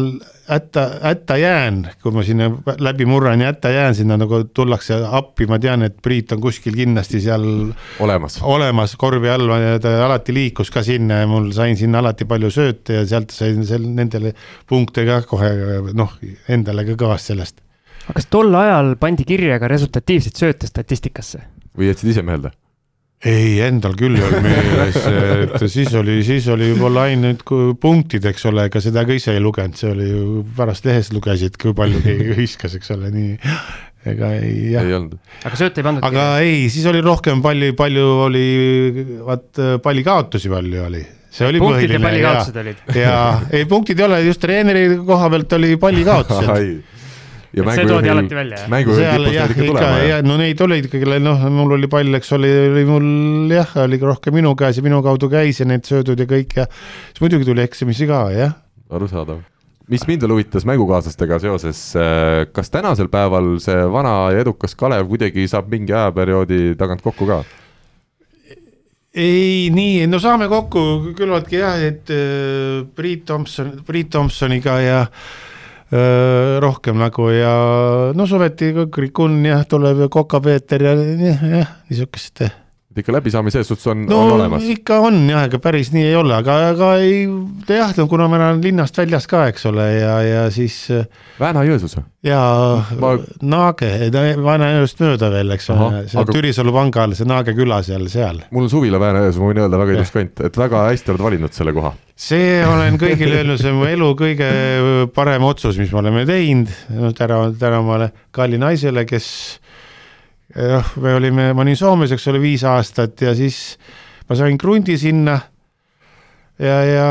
hätta, hätta jään, kui ma sinna läbi murran ja hätta jään, sinna nagu tullakse appi, ma tean, et Priit on kuskil kindlasti seal olemas. olemas korvi all ja ta alati liikus ka sinna ja mul sain sinna alati palju sööte ja sealt sain seal nendele punkte ka kohe noh, endale ka kõvasti sellest. aga kas tol ajal pandi kirja ka resultatiivseid sööte statistikasse? või jätsid ise meelde? ei, endal küll ei olnud meeles, et siis oli, siis oli võib-olla ainult kui punktid, eks ole, ega seda ka ise ei lugenud, see oli ju pärast lehest lugesid, kui palju keegi <laughs> viskas, eks ole, nii. Ega ei jah. Ei olnud. aga sööte ei pandud aga ei, siis oli rohkem palju, palju oli, vaat pallikaotusi palju oli, see oli punktid põhiline ja pallikaotused olid. ja ei, punktid ei ole, just treeneri koha pealt oli pallikaotused. <laughs> ja Et see toodi alati välja, jah? mängu seal tipust jah, ikka ja no neid oli ikkagi, noh, mul oli pall, eks oli, oli mul jah, oli rohkem minu käes ja minu kaudu käis ja need söödud ja kõik ja siis muidugi tuli eksimisi ka jah. arusaadav. mis mind veel huvitas mängukaaslastega seoses, kas tänasel päeval see vana ja edukas Kalev kuidagi saab mingi ajaperioodi tagant kokku ka? ei, nii, no saame kokku küllaltki jah, et äh, Priit Tomson, Priit Tomsoniga ja äh, rohkem nagu ja no suveti Krikun jah, tuleb ja Koka-Peeter ja jah, niisugust et ikka läbisaamine selles suhtes on, no on olemas. ikka on jah, ega päris nii ei ole, aga, aga ei jah, no kuna ma elan linnast väljas ka, eks ole, ja, ja siis Vääna-Jõesuus või? ja Ma- Naage, Vana-Jõest mööda veel, eks ole, seal aga- Türisalu panga all, see Naage küla seal, seal. mul on suvila Vääna-Jõesuus, ma võin öelda, väga ilus kant, et väga hästi oled valinud selle koha. see olen <laughs> kõigile öelnud, see on mu elu kõige parem otsus, mis me oleme teinud, täna, täna omale kalli naisele, kes jah, me olime, ma olin Soomes, eks ole, viis aastat ja siis ma sain krundi sinna ja, ja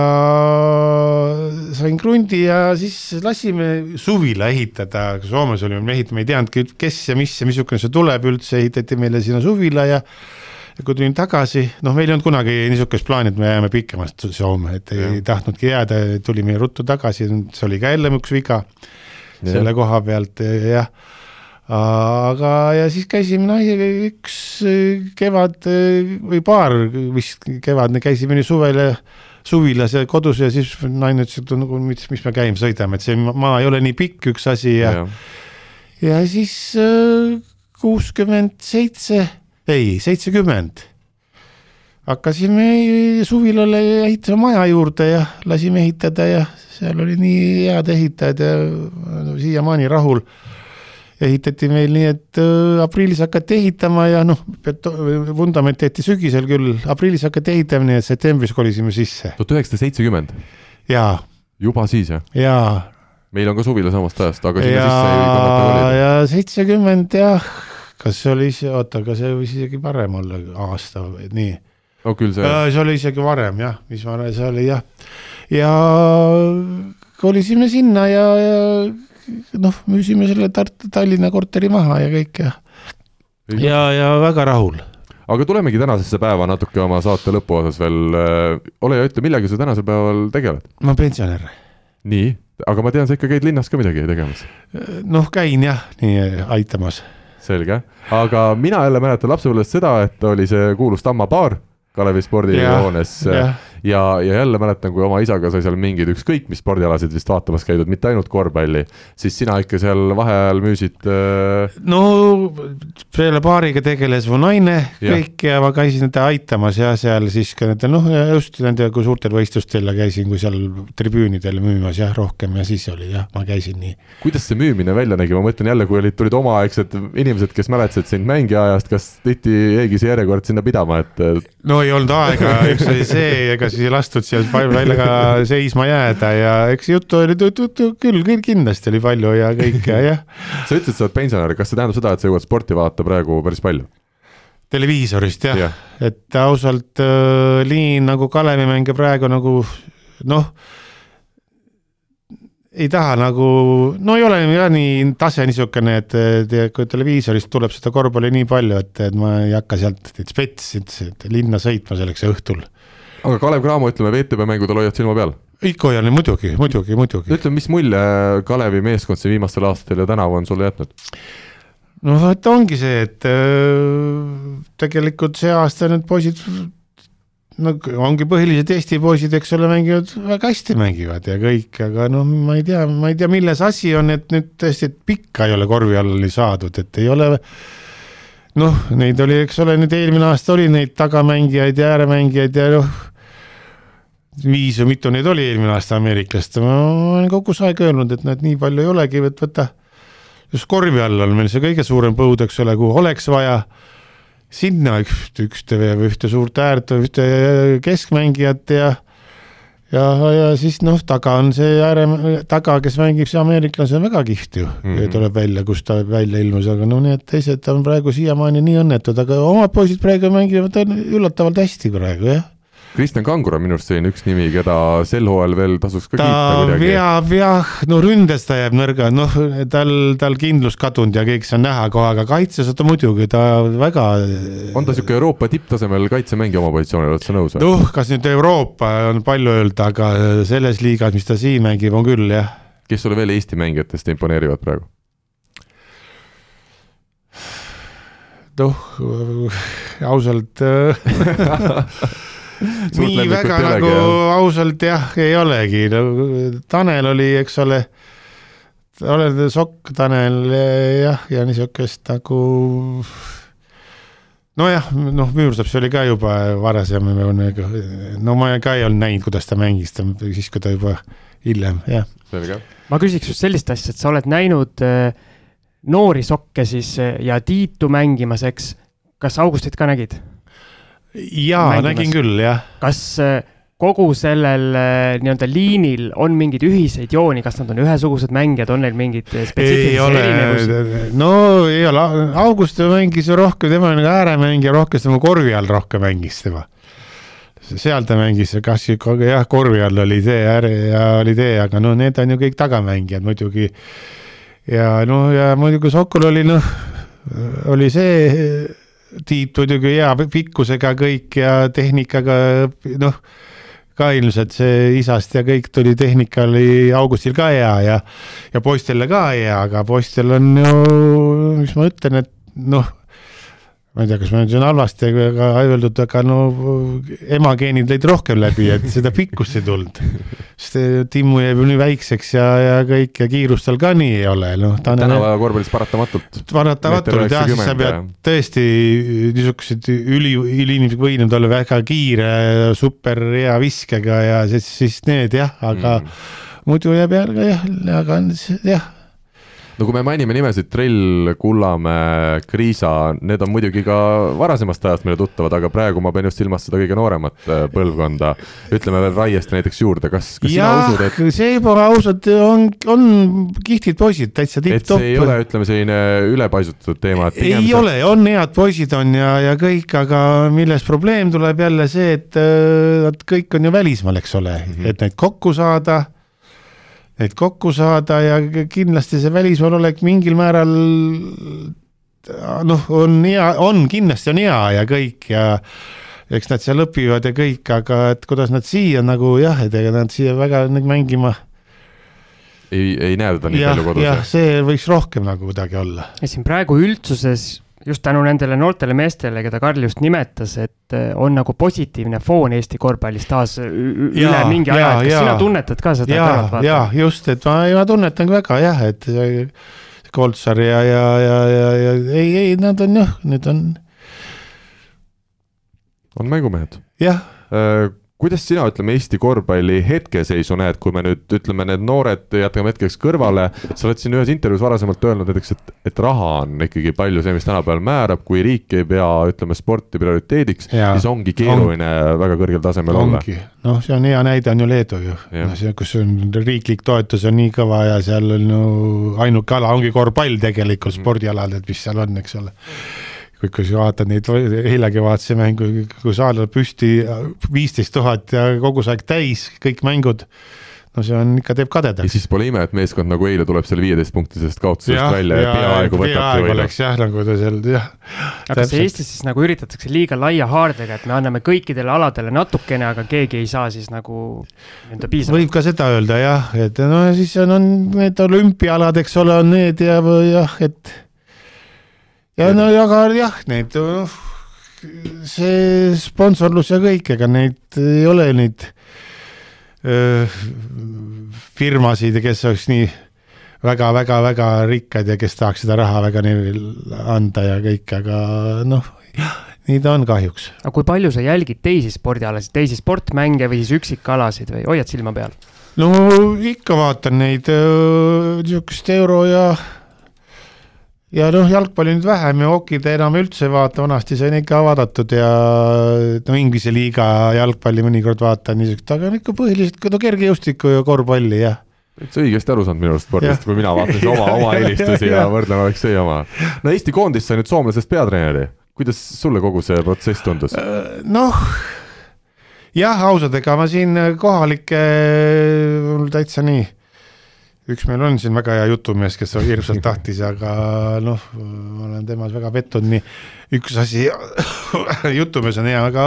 sain krundi ja siis lasime suvila ehitada, Soomes olime me ei teadnudki, kes ja mis ja missugune see tuleb üldse, ehitati meile sinna suvila ja ja kui tulin tagasi, noh, meil ei olnud kunagi niisugust plaani, et me jääme pikemalt Soome, et ei, ei tahtnudki jääda, tulime ruttu tagasi, see oli ka jälle üks viga selle koha pealt jah. aga, ja siis käisime naisega üks kevad või paar vist kevad, käisime nii suvel ja suvilas ja kodus ja siis naine ütles, et nagu mis, mis me käima sõidame, et see maa ei ole nii pikk, üks asi ja, ja., ja siis kuuskümmend seitse, ei seitsekümmend hakkasime suvilale ehitama maja juurde ja lasime ehitada ja seal oli nii head ehitajad ja no, siiamaani rahul ehitati meil nii, et äh, aprillis hakati ehitama ja noh, vundament tehti sügisel küll, aprillis hakati ehitama, nii et septembris kolisime sisse. tuhat üheksasada seitsekümmend, jaa, juba siis jah? jaa. meil on ka suvila samast ajast, aga sinna ja sisse ei kannata kolida. ja seitsekümmend jah, kas see oli, oota, aga see võis isegi varem olla, aasta nii. no küll see, see oli isegi varem jah, mis varem see oli jah. ja kolisime sinna ja, ja noh, müüsime selle Tartu, Tallinna korteri maha ja kõik ja, ja, ja väga rahul aga tulemegi tänasesse päeva natuke oma saate lõpuosas veel. ole ja ütle, millega sa tänasel päeval tegeled? ma pensionär. nii, aga ma tean, sa ikka käid linnas ka midagi tegemas. noh, käin jah, nii aitamas. selge, aga mina jälle mäletan lapsepõlvest seda, et oli see kuulus Tamma baar Kalevi spordihoones ja, ja, jälle mäletan, kui oma isaga sai seal mingeid ükskõik mis spordialasid vist vaatamas käidud, mitte ainult korvpalli, siis sina ikka seal vaheajal müüsid äh, no selle baariga tegeles mu naine kõik ja ma käisin teda aitamas ja seal siis ka nende noh, just nende kui suurtel võistlustel käisin, kui seal tribüünidel müümas jah, rohkem ja siis oli jah, ma käisin nii. kuidas see müümine välja nägi, ma mõtlen jälle, kui olid, tulid omaaegsed inimesed, kes mäletasid sind mängija ajast, kas tihti jäigi see järjekord sinna pidama, et no ei olnud aega, üks oli see, ega siis ei lastud sealt välja ka seisma jääda ja eks juttu oli juttu küll, küll kindlasti oli palju ja kõik ja jah, sa ütlesid, sa oled pensionär, kas see tähendab seda, et sa jõuad sporti vaadata praegu päris palju? televiisorist jah ja., et ausalt äh, nii nagu Kalevi mänge praegu nagu noh, ei taha nagu, no ei ole jah nii tase niisugune, et, et kui televiisorist tuleb seda korvpalli nii palju, et, et ma ei hakka sealt et spets, et linna sõitma selleks õhtul. Aga Kalev Cramo, ütleme VTB mängudel hoiad silma peal. ikka hoian muidugi, muidugi, muidugi. ütle, mis mulje Kalevi meeskond siin viimastel aastatel ja tänavu on sulle jätnud? no vot ongi see, et öö, tegelikult see aasta need poisid no ongi põhilised Eesti poisid, eks ole, mängivad väga hästi mängivad ja kõik, aga noh, ma ei tea, ma ei tea, milles asi on, et nüüd tõesti, et pikka ei ole korvi alla saadud, et ei ole noh, neid oli, eks ole, nüüd eelmine aasta oli neid tagamängijaid ja ääremängijaid ja noh, viis või mitu neid oli eelmine aasta ameeriklast, ma olen kogu see aeg öelnud, et nad nii palju ei olegi, et võta just korvi all on meil see kõige suurem põud, eks ole, kuhu oleks vaja. Sinna üks, ühte või ühte suurt äärt või ühte keskmängijat ja ja, ja siis noh, taga on see ääre, taga, kes mängib, see ameeriklane on väga kihvt ju. Mm, -hmm. tuleb välja, kus ta välja ilmus, aga no need teised on praegu siiamaani nii õnnetud, aga omad poisid praegu mängivad üllatavalt hästi praegu jah Kristjan Kangur on minu arust selline üks nimi, keda sel hooajal veel tasuks ka ta kiita kuidagi. veab jah, no ründes ta jääb nõrga, noh, tal, tal kindlus kadunud ja kõik see on näha kohe, aga kaitses ta muidugi, ta väga on ta niisugune Euroopa tipptasemel kaitsemängija oma positsioonil, oled sa nõus noh, kas nüüd Euroopa on palju öelda, aga selles liigas, mis ta siin mängib, on küll jah. kes sulle veel Eesti mängijatest imponeerivad praegu? noh, ausalt <laughs> nii väga nagu jah? ausalt jah, ei olegi no,, Tanel oli, eks ole, oled sokk Tanel jah, ja niisugust nagu nojah, noh, Müürseps oli ka juba varasem, no ma ka ei olnud näinud, kuidas ta mängis, ta siis, kui ta juba hiljem jah. selge. ma küsiks just sellist asja, et sa oled näinud äh, noori sokke siis äh, ja Tiitu mängimas, eks. kas Augustit ka nägid? jaa, nägin küll jah kas äh, kogu sellel äh, nii-öelda liinil on mingeid ühiseid jooni, kas nad on ühesugused mängijad, on neil mingeid äh, ole erinevusi?, no ei ole, August mängis ju rohkem, tema on nagu ääremängija, rohkem tema korvi all rohkem mängis tema. seal ta mängis, kas jah, korvi all oli see äär ja oli tee, aga no need on ju kõik tagamängijad muidugi. ja no ja muidugi Sokol oli noh, oli see tiit muidugi hea pikkusega kõik ja tehnikaga noh, ka ilmselt see isast ja kõik tuli, tehnika oli Augustil ka hea ja, ja poistele ka hea, aga poistel on ju, mis ma ütlen, et noh ma ei tea, kas ma nüüd olen halvasti aga öeldud, aga no emageenid lõid rohkem läbi, et seda pikkust ei tulnud. <laughs> sest Timmu jääb ju nii väikseks ja, ja kõik ja kiirust tal ka nii ei ole, noh. tänapäeva korvpallis paratamatult. paratamatult jah, siis sa pead tõesti niisugused üli, üliinimesed võinud olla väga kiire, super hea viskega ja siis, siis need jah, aga mm. muidu jääb jälle jah, aga jah no kui me mainime nimesid Trill, Kullamäe, Kriisa, need on muidugi ka varasemast ajast meile tuttavad, aga praegu ma pean just silmas seda kõige nooremat äh, põlvkonda. ütleme veel Raiest näiteks juurde, kas, kas ja, sina usud, et see juba ausalt on, on kihvtid poisid, täitsa tipp-topp. et see ei ole, ütleme, selline ülepaisutatud teema, et ei see... ole, on head poisid on ja, ja kõik, aga milles probleem tuleb jälle see, et äh, nad kõik on ju välismaal, eks ole mm, -hmm. et neid kokku saada neid kokku saada ja kindlasti see välismaal olek mingil määral noh, on hea, on kindlasti on hea ja kõik ja eks nad seal õpivad ja kõik, aga et kuidas nad siia nagu jah, et ega nad siia väga nüüd mängima ei, ei näe teda nii ja, palju kodus? jah, see võiks rohkem nagu kuidagi olla. siin praegu üldsuses just tänu nendele noortele meestele, keda Karl just nimetas, et äh, on nagu positiivne foon Eesti korvpallis taas üle mingi aja, et kas ja, sina tunnetad ka seda vaata? jaa, just, et ma, ma tunnetan väga jah, et Koltsar ja, ja, ja, ja, ja ei, ei, nad on jah, need on. on mängumehed. jah äh, kuidas sina, ütleme, Eesti korvpalli hetkeseisu näed, kui me nüüd ütleme, need noored jätame hetkeks kõrvale, sa oled siin ühes intervjuus varasemalt öelnud näiteks, et, et raha on ikkagi palju see, mis tänapäeval määrab, kui riik ei pea, ütleme, sporti prioriteediks, siis ongi keeruline on, väga kõrgel tasemel ongi. olla. noh, see on hea näide on ju Leedu ju, noh, see, kus on riiklik toetus on nii kõva ja seal on ju ainuke ala ongi korvpall tegelikult mm. spordialadel, mis seal on, eks ole kui, sa vaatad neid, eilegi vaatasin mängu, kui saal on püsti viisteist tuhat ja kogu see aeg täis, kõik mängud no see on ikka, teeb kadedaks. ja siis pole ime, et meeskond nagu eile tuleb selle viieteistpunktisest kaotusest ja, välja ja, ja peaaegu võtabki võidu. oleks jah, nagu ta seal jah. aga kas Eestis siis nagu üritatakse liiga laia haardega, et me anname kõikidele aladele natukene, aga keegi ei saa siis nagu nii-öelda piisavalt? võib ka seda öelda jah, et no siis on, on need olümpiaalad, eks ole, on need ja jah, et ja no aga jah, neid see sponsorlus ja kõik, ega neid ei ole neid öö, firmasid, kes oleks nii väga-väga-väga rikkad ja kes tahaks seda raha väga neile anda ja kõik, aga noh, nii ta on kahjuks. aga kui palju sa jälgid teisi spordialasid, teisi sportmänge või siis üksikalasid või hoiad silma peal? no ikka vaatan neid niisugust euro ja ja noh, jalgpalli nüüd vähem ja hokid enam üldse ei vaata, vanasti sain ikka vaadatud ja no Inglise liiga jalgpalli mõnikord vaatan niisugust, aga ikka põhiliselt no kergejõustikku ja korvpalli jah täitsa õigesti aru saanud minu arust spordist, kui mina vaatasin oma, oma <laughs> eelistusi ja, ja võrdleme Aleksei oma. no Eesti koondis sai nüüd soomlasest peatreeneri, kuidas sulle kogu see protsess tundus? Äh, noh, jah, ausalt, ega ma siin kohalike, mul täitsa nii üks meil on siin väga hea jutumees, kes <laughs> hirmsalt tahtis, aga noh, ma olen temas väga pettunud, nii üks asi <coughs> jutumees on hea, aga.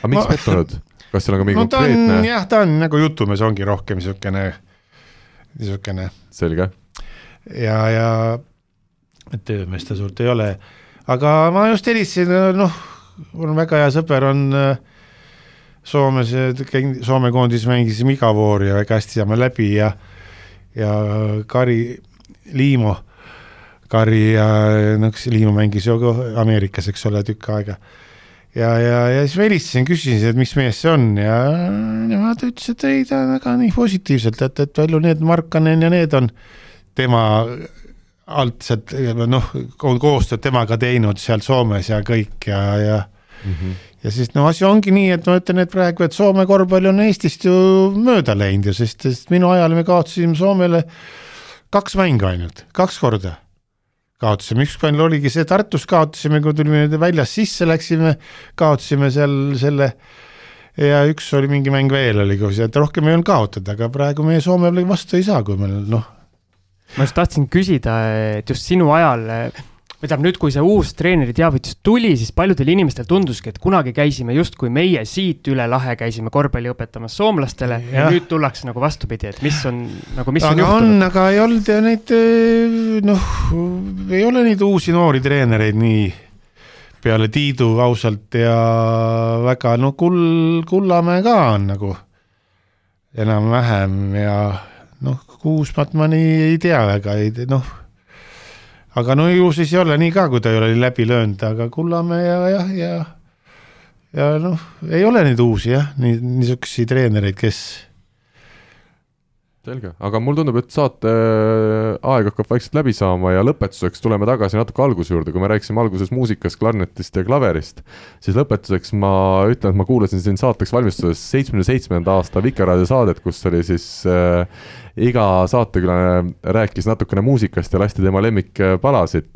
aga miks ma... pettunud? kas seal on ka mingi no, konkreetne? jah, ta on nagu jutumees ongi rohkem niisugune, niisugune. selge. ja, ja töömees ta suurt ei ole, aga ma just helistasin, noh, mul on väga hea sõber, on äh, Soomes, Soome koondis mängisime iga voor ja väga hästi saame läbi ja ja Kari Liimo, Kari ja noh, Liimo mängis ju ka Ameerikas, eks ole, tükk aega. ja, ja, ja siis ma helistasin, küsisin, et mis mees see on ja nemad ütlesid, et ei, ta väga nii positiivselt, et, et palju need Markanen ja need on tema alt sealt noh, on koostööd temaga teinud seal Soomes ja kõik ja, ja mm. -hmm ja siis no asi ongi nii, et ma ütlen, et praegu, et Soome korvpall on Eestist ju mööda läinud ju, sest, sest minu ajal me kaotasime Soomele kaks mängu ainult, kaks korda kaotasime, üks mäng oligi see, Tartus kaotasime, kui tulime väljast sisse, läksime, kaotasime seal selle ja üks oli mingi mäng veel oli ja et rohkem ei olnud kaotada, aga praegu meie Soome vastu ei saa, kui meil noh. ma just tahtsin küsida, et just sinu ajal või tähendab nüüd, kui see uus treeneri teavitus tuli, siis paljudel inimestel tunduski, et kunagi käisime justkui meie siit üle lahe käisime korvpalli õpetamas soomlastele ja, ja nüüd tullakse nagu vastupidi, et mis on nagu, mis aga on juhtunud? aga ei olnud neid noh, ei ole neid uusi noori treenereid nii peale Tiidu ausalt ja väga no kull, Kullamäe ka on nagu enam-vähem ja noh, Kuusmat ma nii ei tea väga, ei noh aga no ju siis ei ole nii ka, kui ta ei ole läbi löönud, aga Kullamäe ja jah, ja ja noh, ei ole neid uusi jah, nii, niisuguseid treenereid, kes selge, aga mulle tundub, et saate äh, aeg hakkab vaikselt läbi saama ja lõpetuseks tuleme tagasi natuke alguse juurde, kui me rääkisime alguses muusikast, klarnetist ja klaverist, siis lõpetuseks ma ütlen, et ma kuulasin siin saateks valmistudes seitsmekümne seitsmenda aasta Vikerraadio saadet, kus oli siis äh, iga saatekülane rääkis natukene muusikast ja lasti tema lemmikpalasid.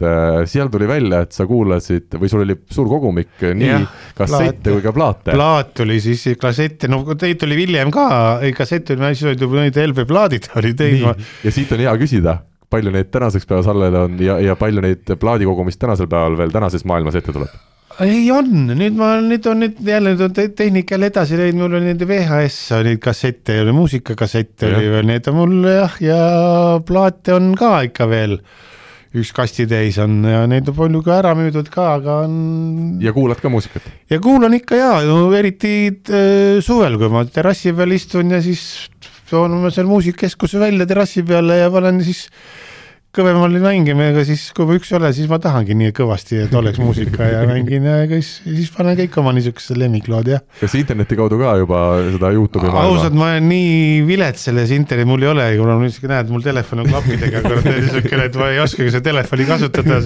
seal tuli välja, et sa kuulasid või sul oli suur kogumik nii ja, kassette kui ka plaate. plaat tuli siis kassette, no teid oli hiljem ka, ei kassett oli, siis olid juba need LP plaadid <laughs> olid teil. ja siit on hea küsida palju neid tänaseks päevas alles on ja, ja palju neid plaadikogumist tänasel päeval veel tänases maailmas ette tuleb? Ei on, nüüd ma, nüüd on nüüd jälle nüüd on tehnika jälle edasi läinud, mul oli neid VHS oli kassette, oli muusikakassette oli veel, need on mul jah, ja plaate on ka ikka veel üks kastitäis on ja neid on palju ka ära müüdud ka, aga on. ja kuulad ka muusikat? ja kuulan ikka ja, no eriti äh, suvel, kui ma terrassi peal istun ja siis toon oma seal muusikakeskuse välja terrassi peale ja panen siis kõvemalt mängime, aga siis, kui ma üks ei ole, siis ma tahangi nii kõvasti, et oleks muusika ja mängin ja siis, siis panen kõik oma niisugused lemmiklood ja. kas interneti kaudu ka juba seda Youtube'i maailma? ausalt, ma olen nii vilets selles internetis, mul ei ole, kuna ma niisugune näed, mul telefon on klappidega, niisugune, et ma ei oskagi seda telefoni kasutada.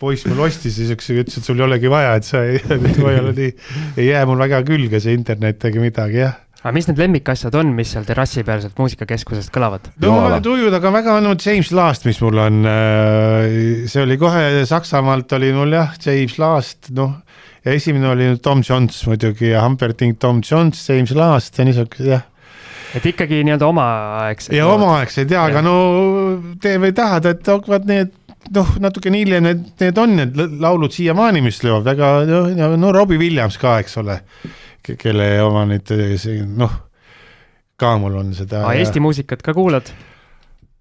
poiss mul ostis niisuguse, ütles, et sul ei olegi vaja, et sa ei, ma ei ole nii, ei jää mul väga külge see internet ega midagi jah aga mis need lemmikasjad on, mis seal terrassi peal sealt muusikakeskusest kõlavad? no mul on tujud, aga väga on James Last, mis mul on, äh, see oli kohe Saksamaalt oli mul jah, James Last, noh, ja esimene oli Tom Jones muidugi ja Humperdinck Tom Jones, James Last ja niisugused jah et ikkagi nii-öelda omaaegsed. ja omaaegsed ja, aga no tee või tahad, et hakkavad need noh, natukene hiljem need, need on need laulud siiamaani, mis löövad väga, noh, no Robbie Williams ka, eks ole kelle oma nüüd noh, ka mul on seda. Eesti muusikat ka kuulad?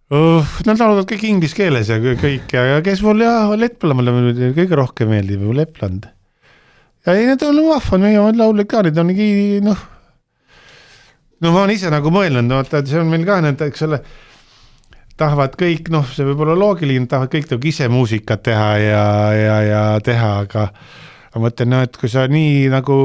Nad laulavad kõik inglise keeles ja kõik ja, kes mul jah, Lettland mulle kõige rohkem meeldib ju Lettland. ja ei, need on vahvad, meie laulud ka, need on nii noh, no ma olen ise nagu mõelnud, vaata, et see on meil ka need, eks ole tahavad kõik, noh, see võib olla loogiline, tahavad kõik nagu ise muusikat teha ja, ja, ja teha, aga ma mõtlen, noh, et kui sa nii nagu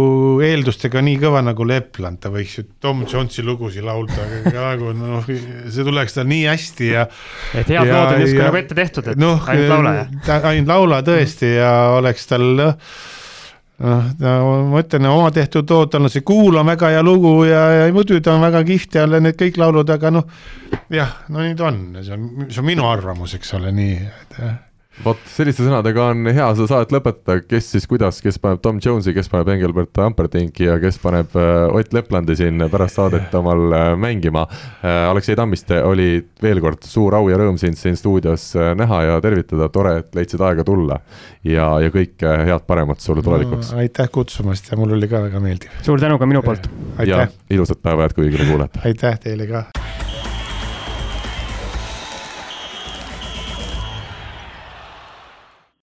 eeldustega nii kõva nagu Lepland, ta võiks ju Tom Jonesi lugusid laulda, nagu <laughs> noh, see tuleks tal nii hästi ja. et head lood on justkui nagu ette tehtud, et no, ainult laula, jah? ainult laula tõesti ja oleks tal noh, noh, ma ütlen, oma tehtud lood, tal on see Kuul on väga hea lugu ja, ja muidu ta on väga kihvt ja need kõik laulud, aga noh, jah, no nii ta on, see on, see on minu arvamus, eks ole, nii, et jah vot selliste sõnadega on hea seda saadet lõpetada, kes siis kuidas, kes paneb Tom Jones'i, kes paneb Engelbert Amperdinki ja kes paneb äh, Ott Leplandi siin pärast saadet omal äh, mängima. Äh, Aleksei Tammiste oli veel kord suur au ja rõõm sind siin stuudios näha ja tervitada, tore, et leidsid aega tulla. ja, ja kõike head paremat sulle tulevikuks no,. aitäh kutsumast ja mul oli ka väga meeldiv. suur tänu ka minu poolt. ja ilusat päeva jätku kõigile kuulajatele. aitäh teile ka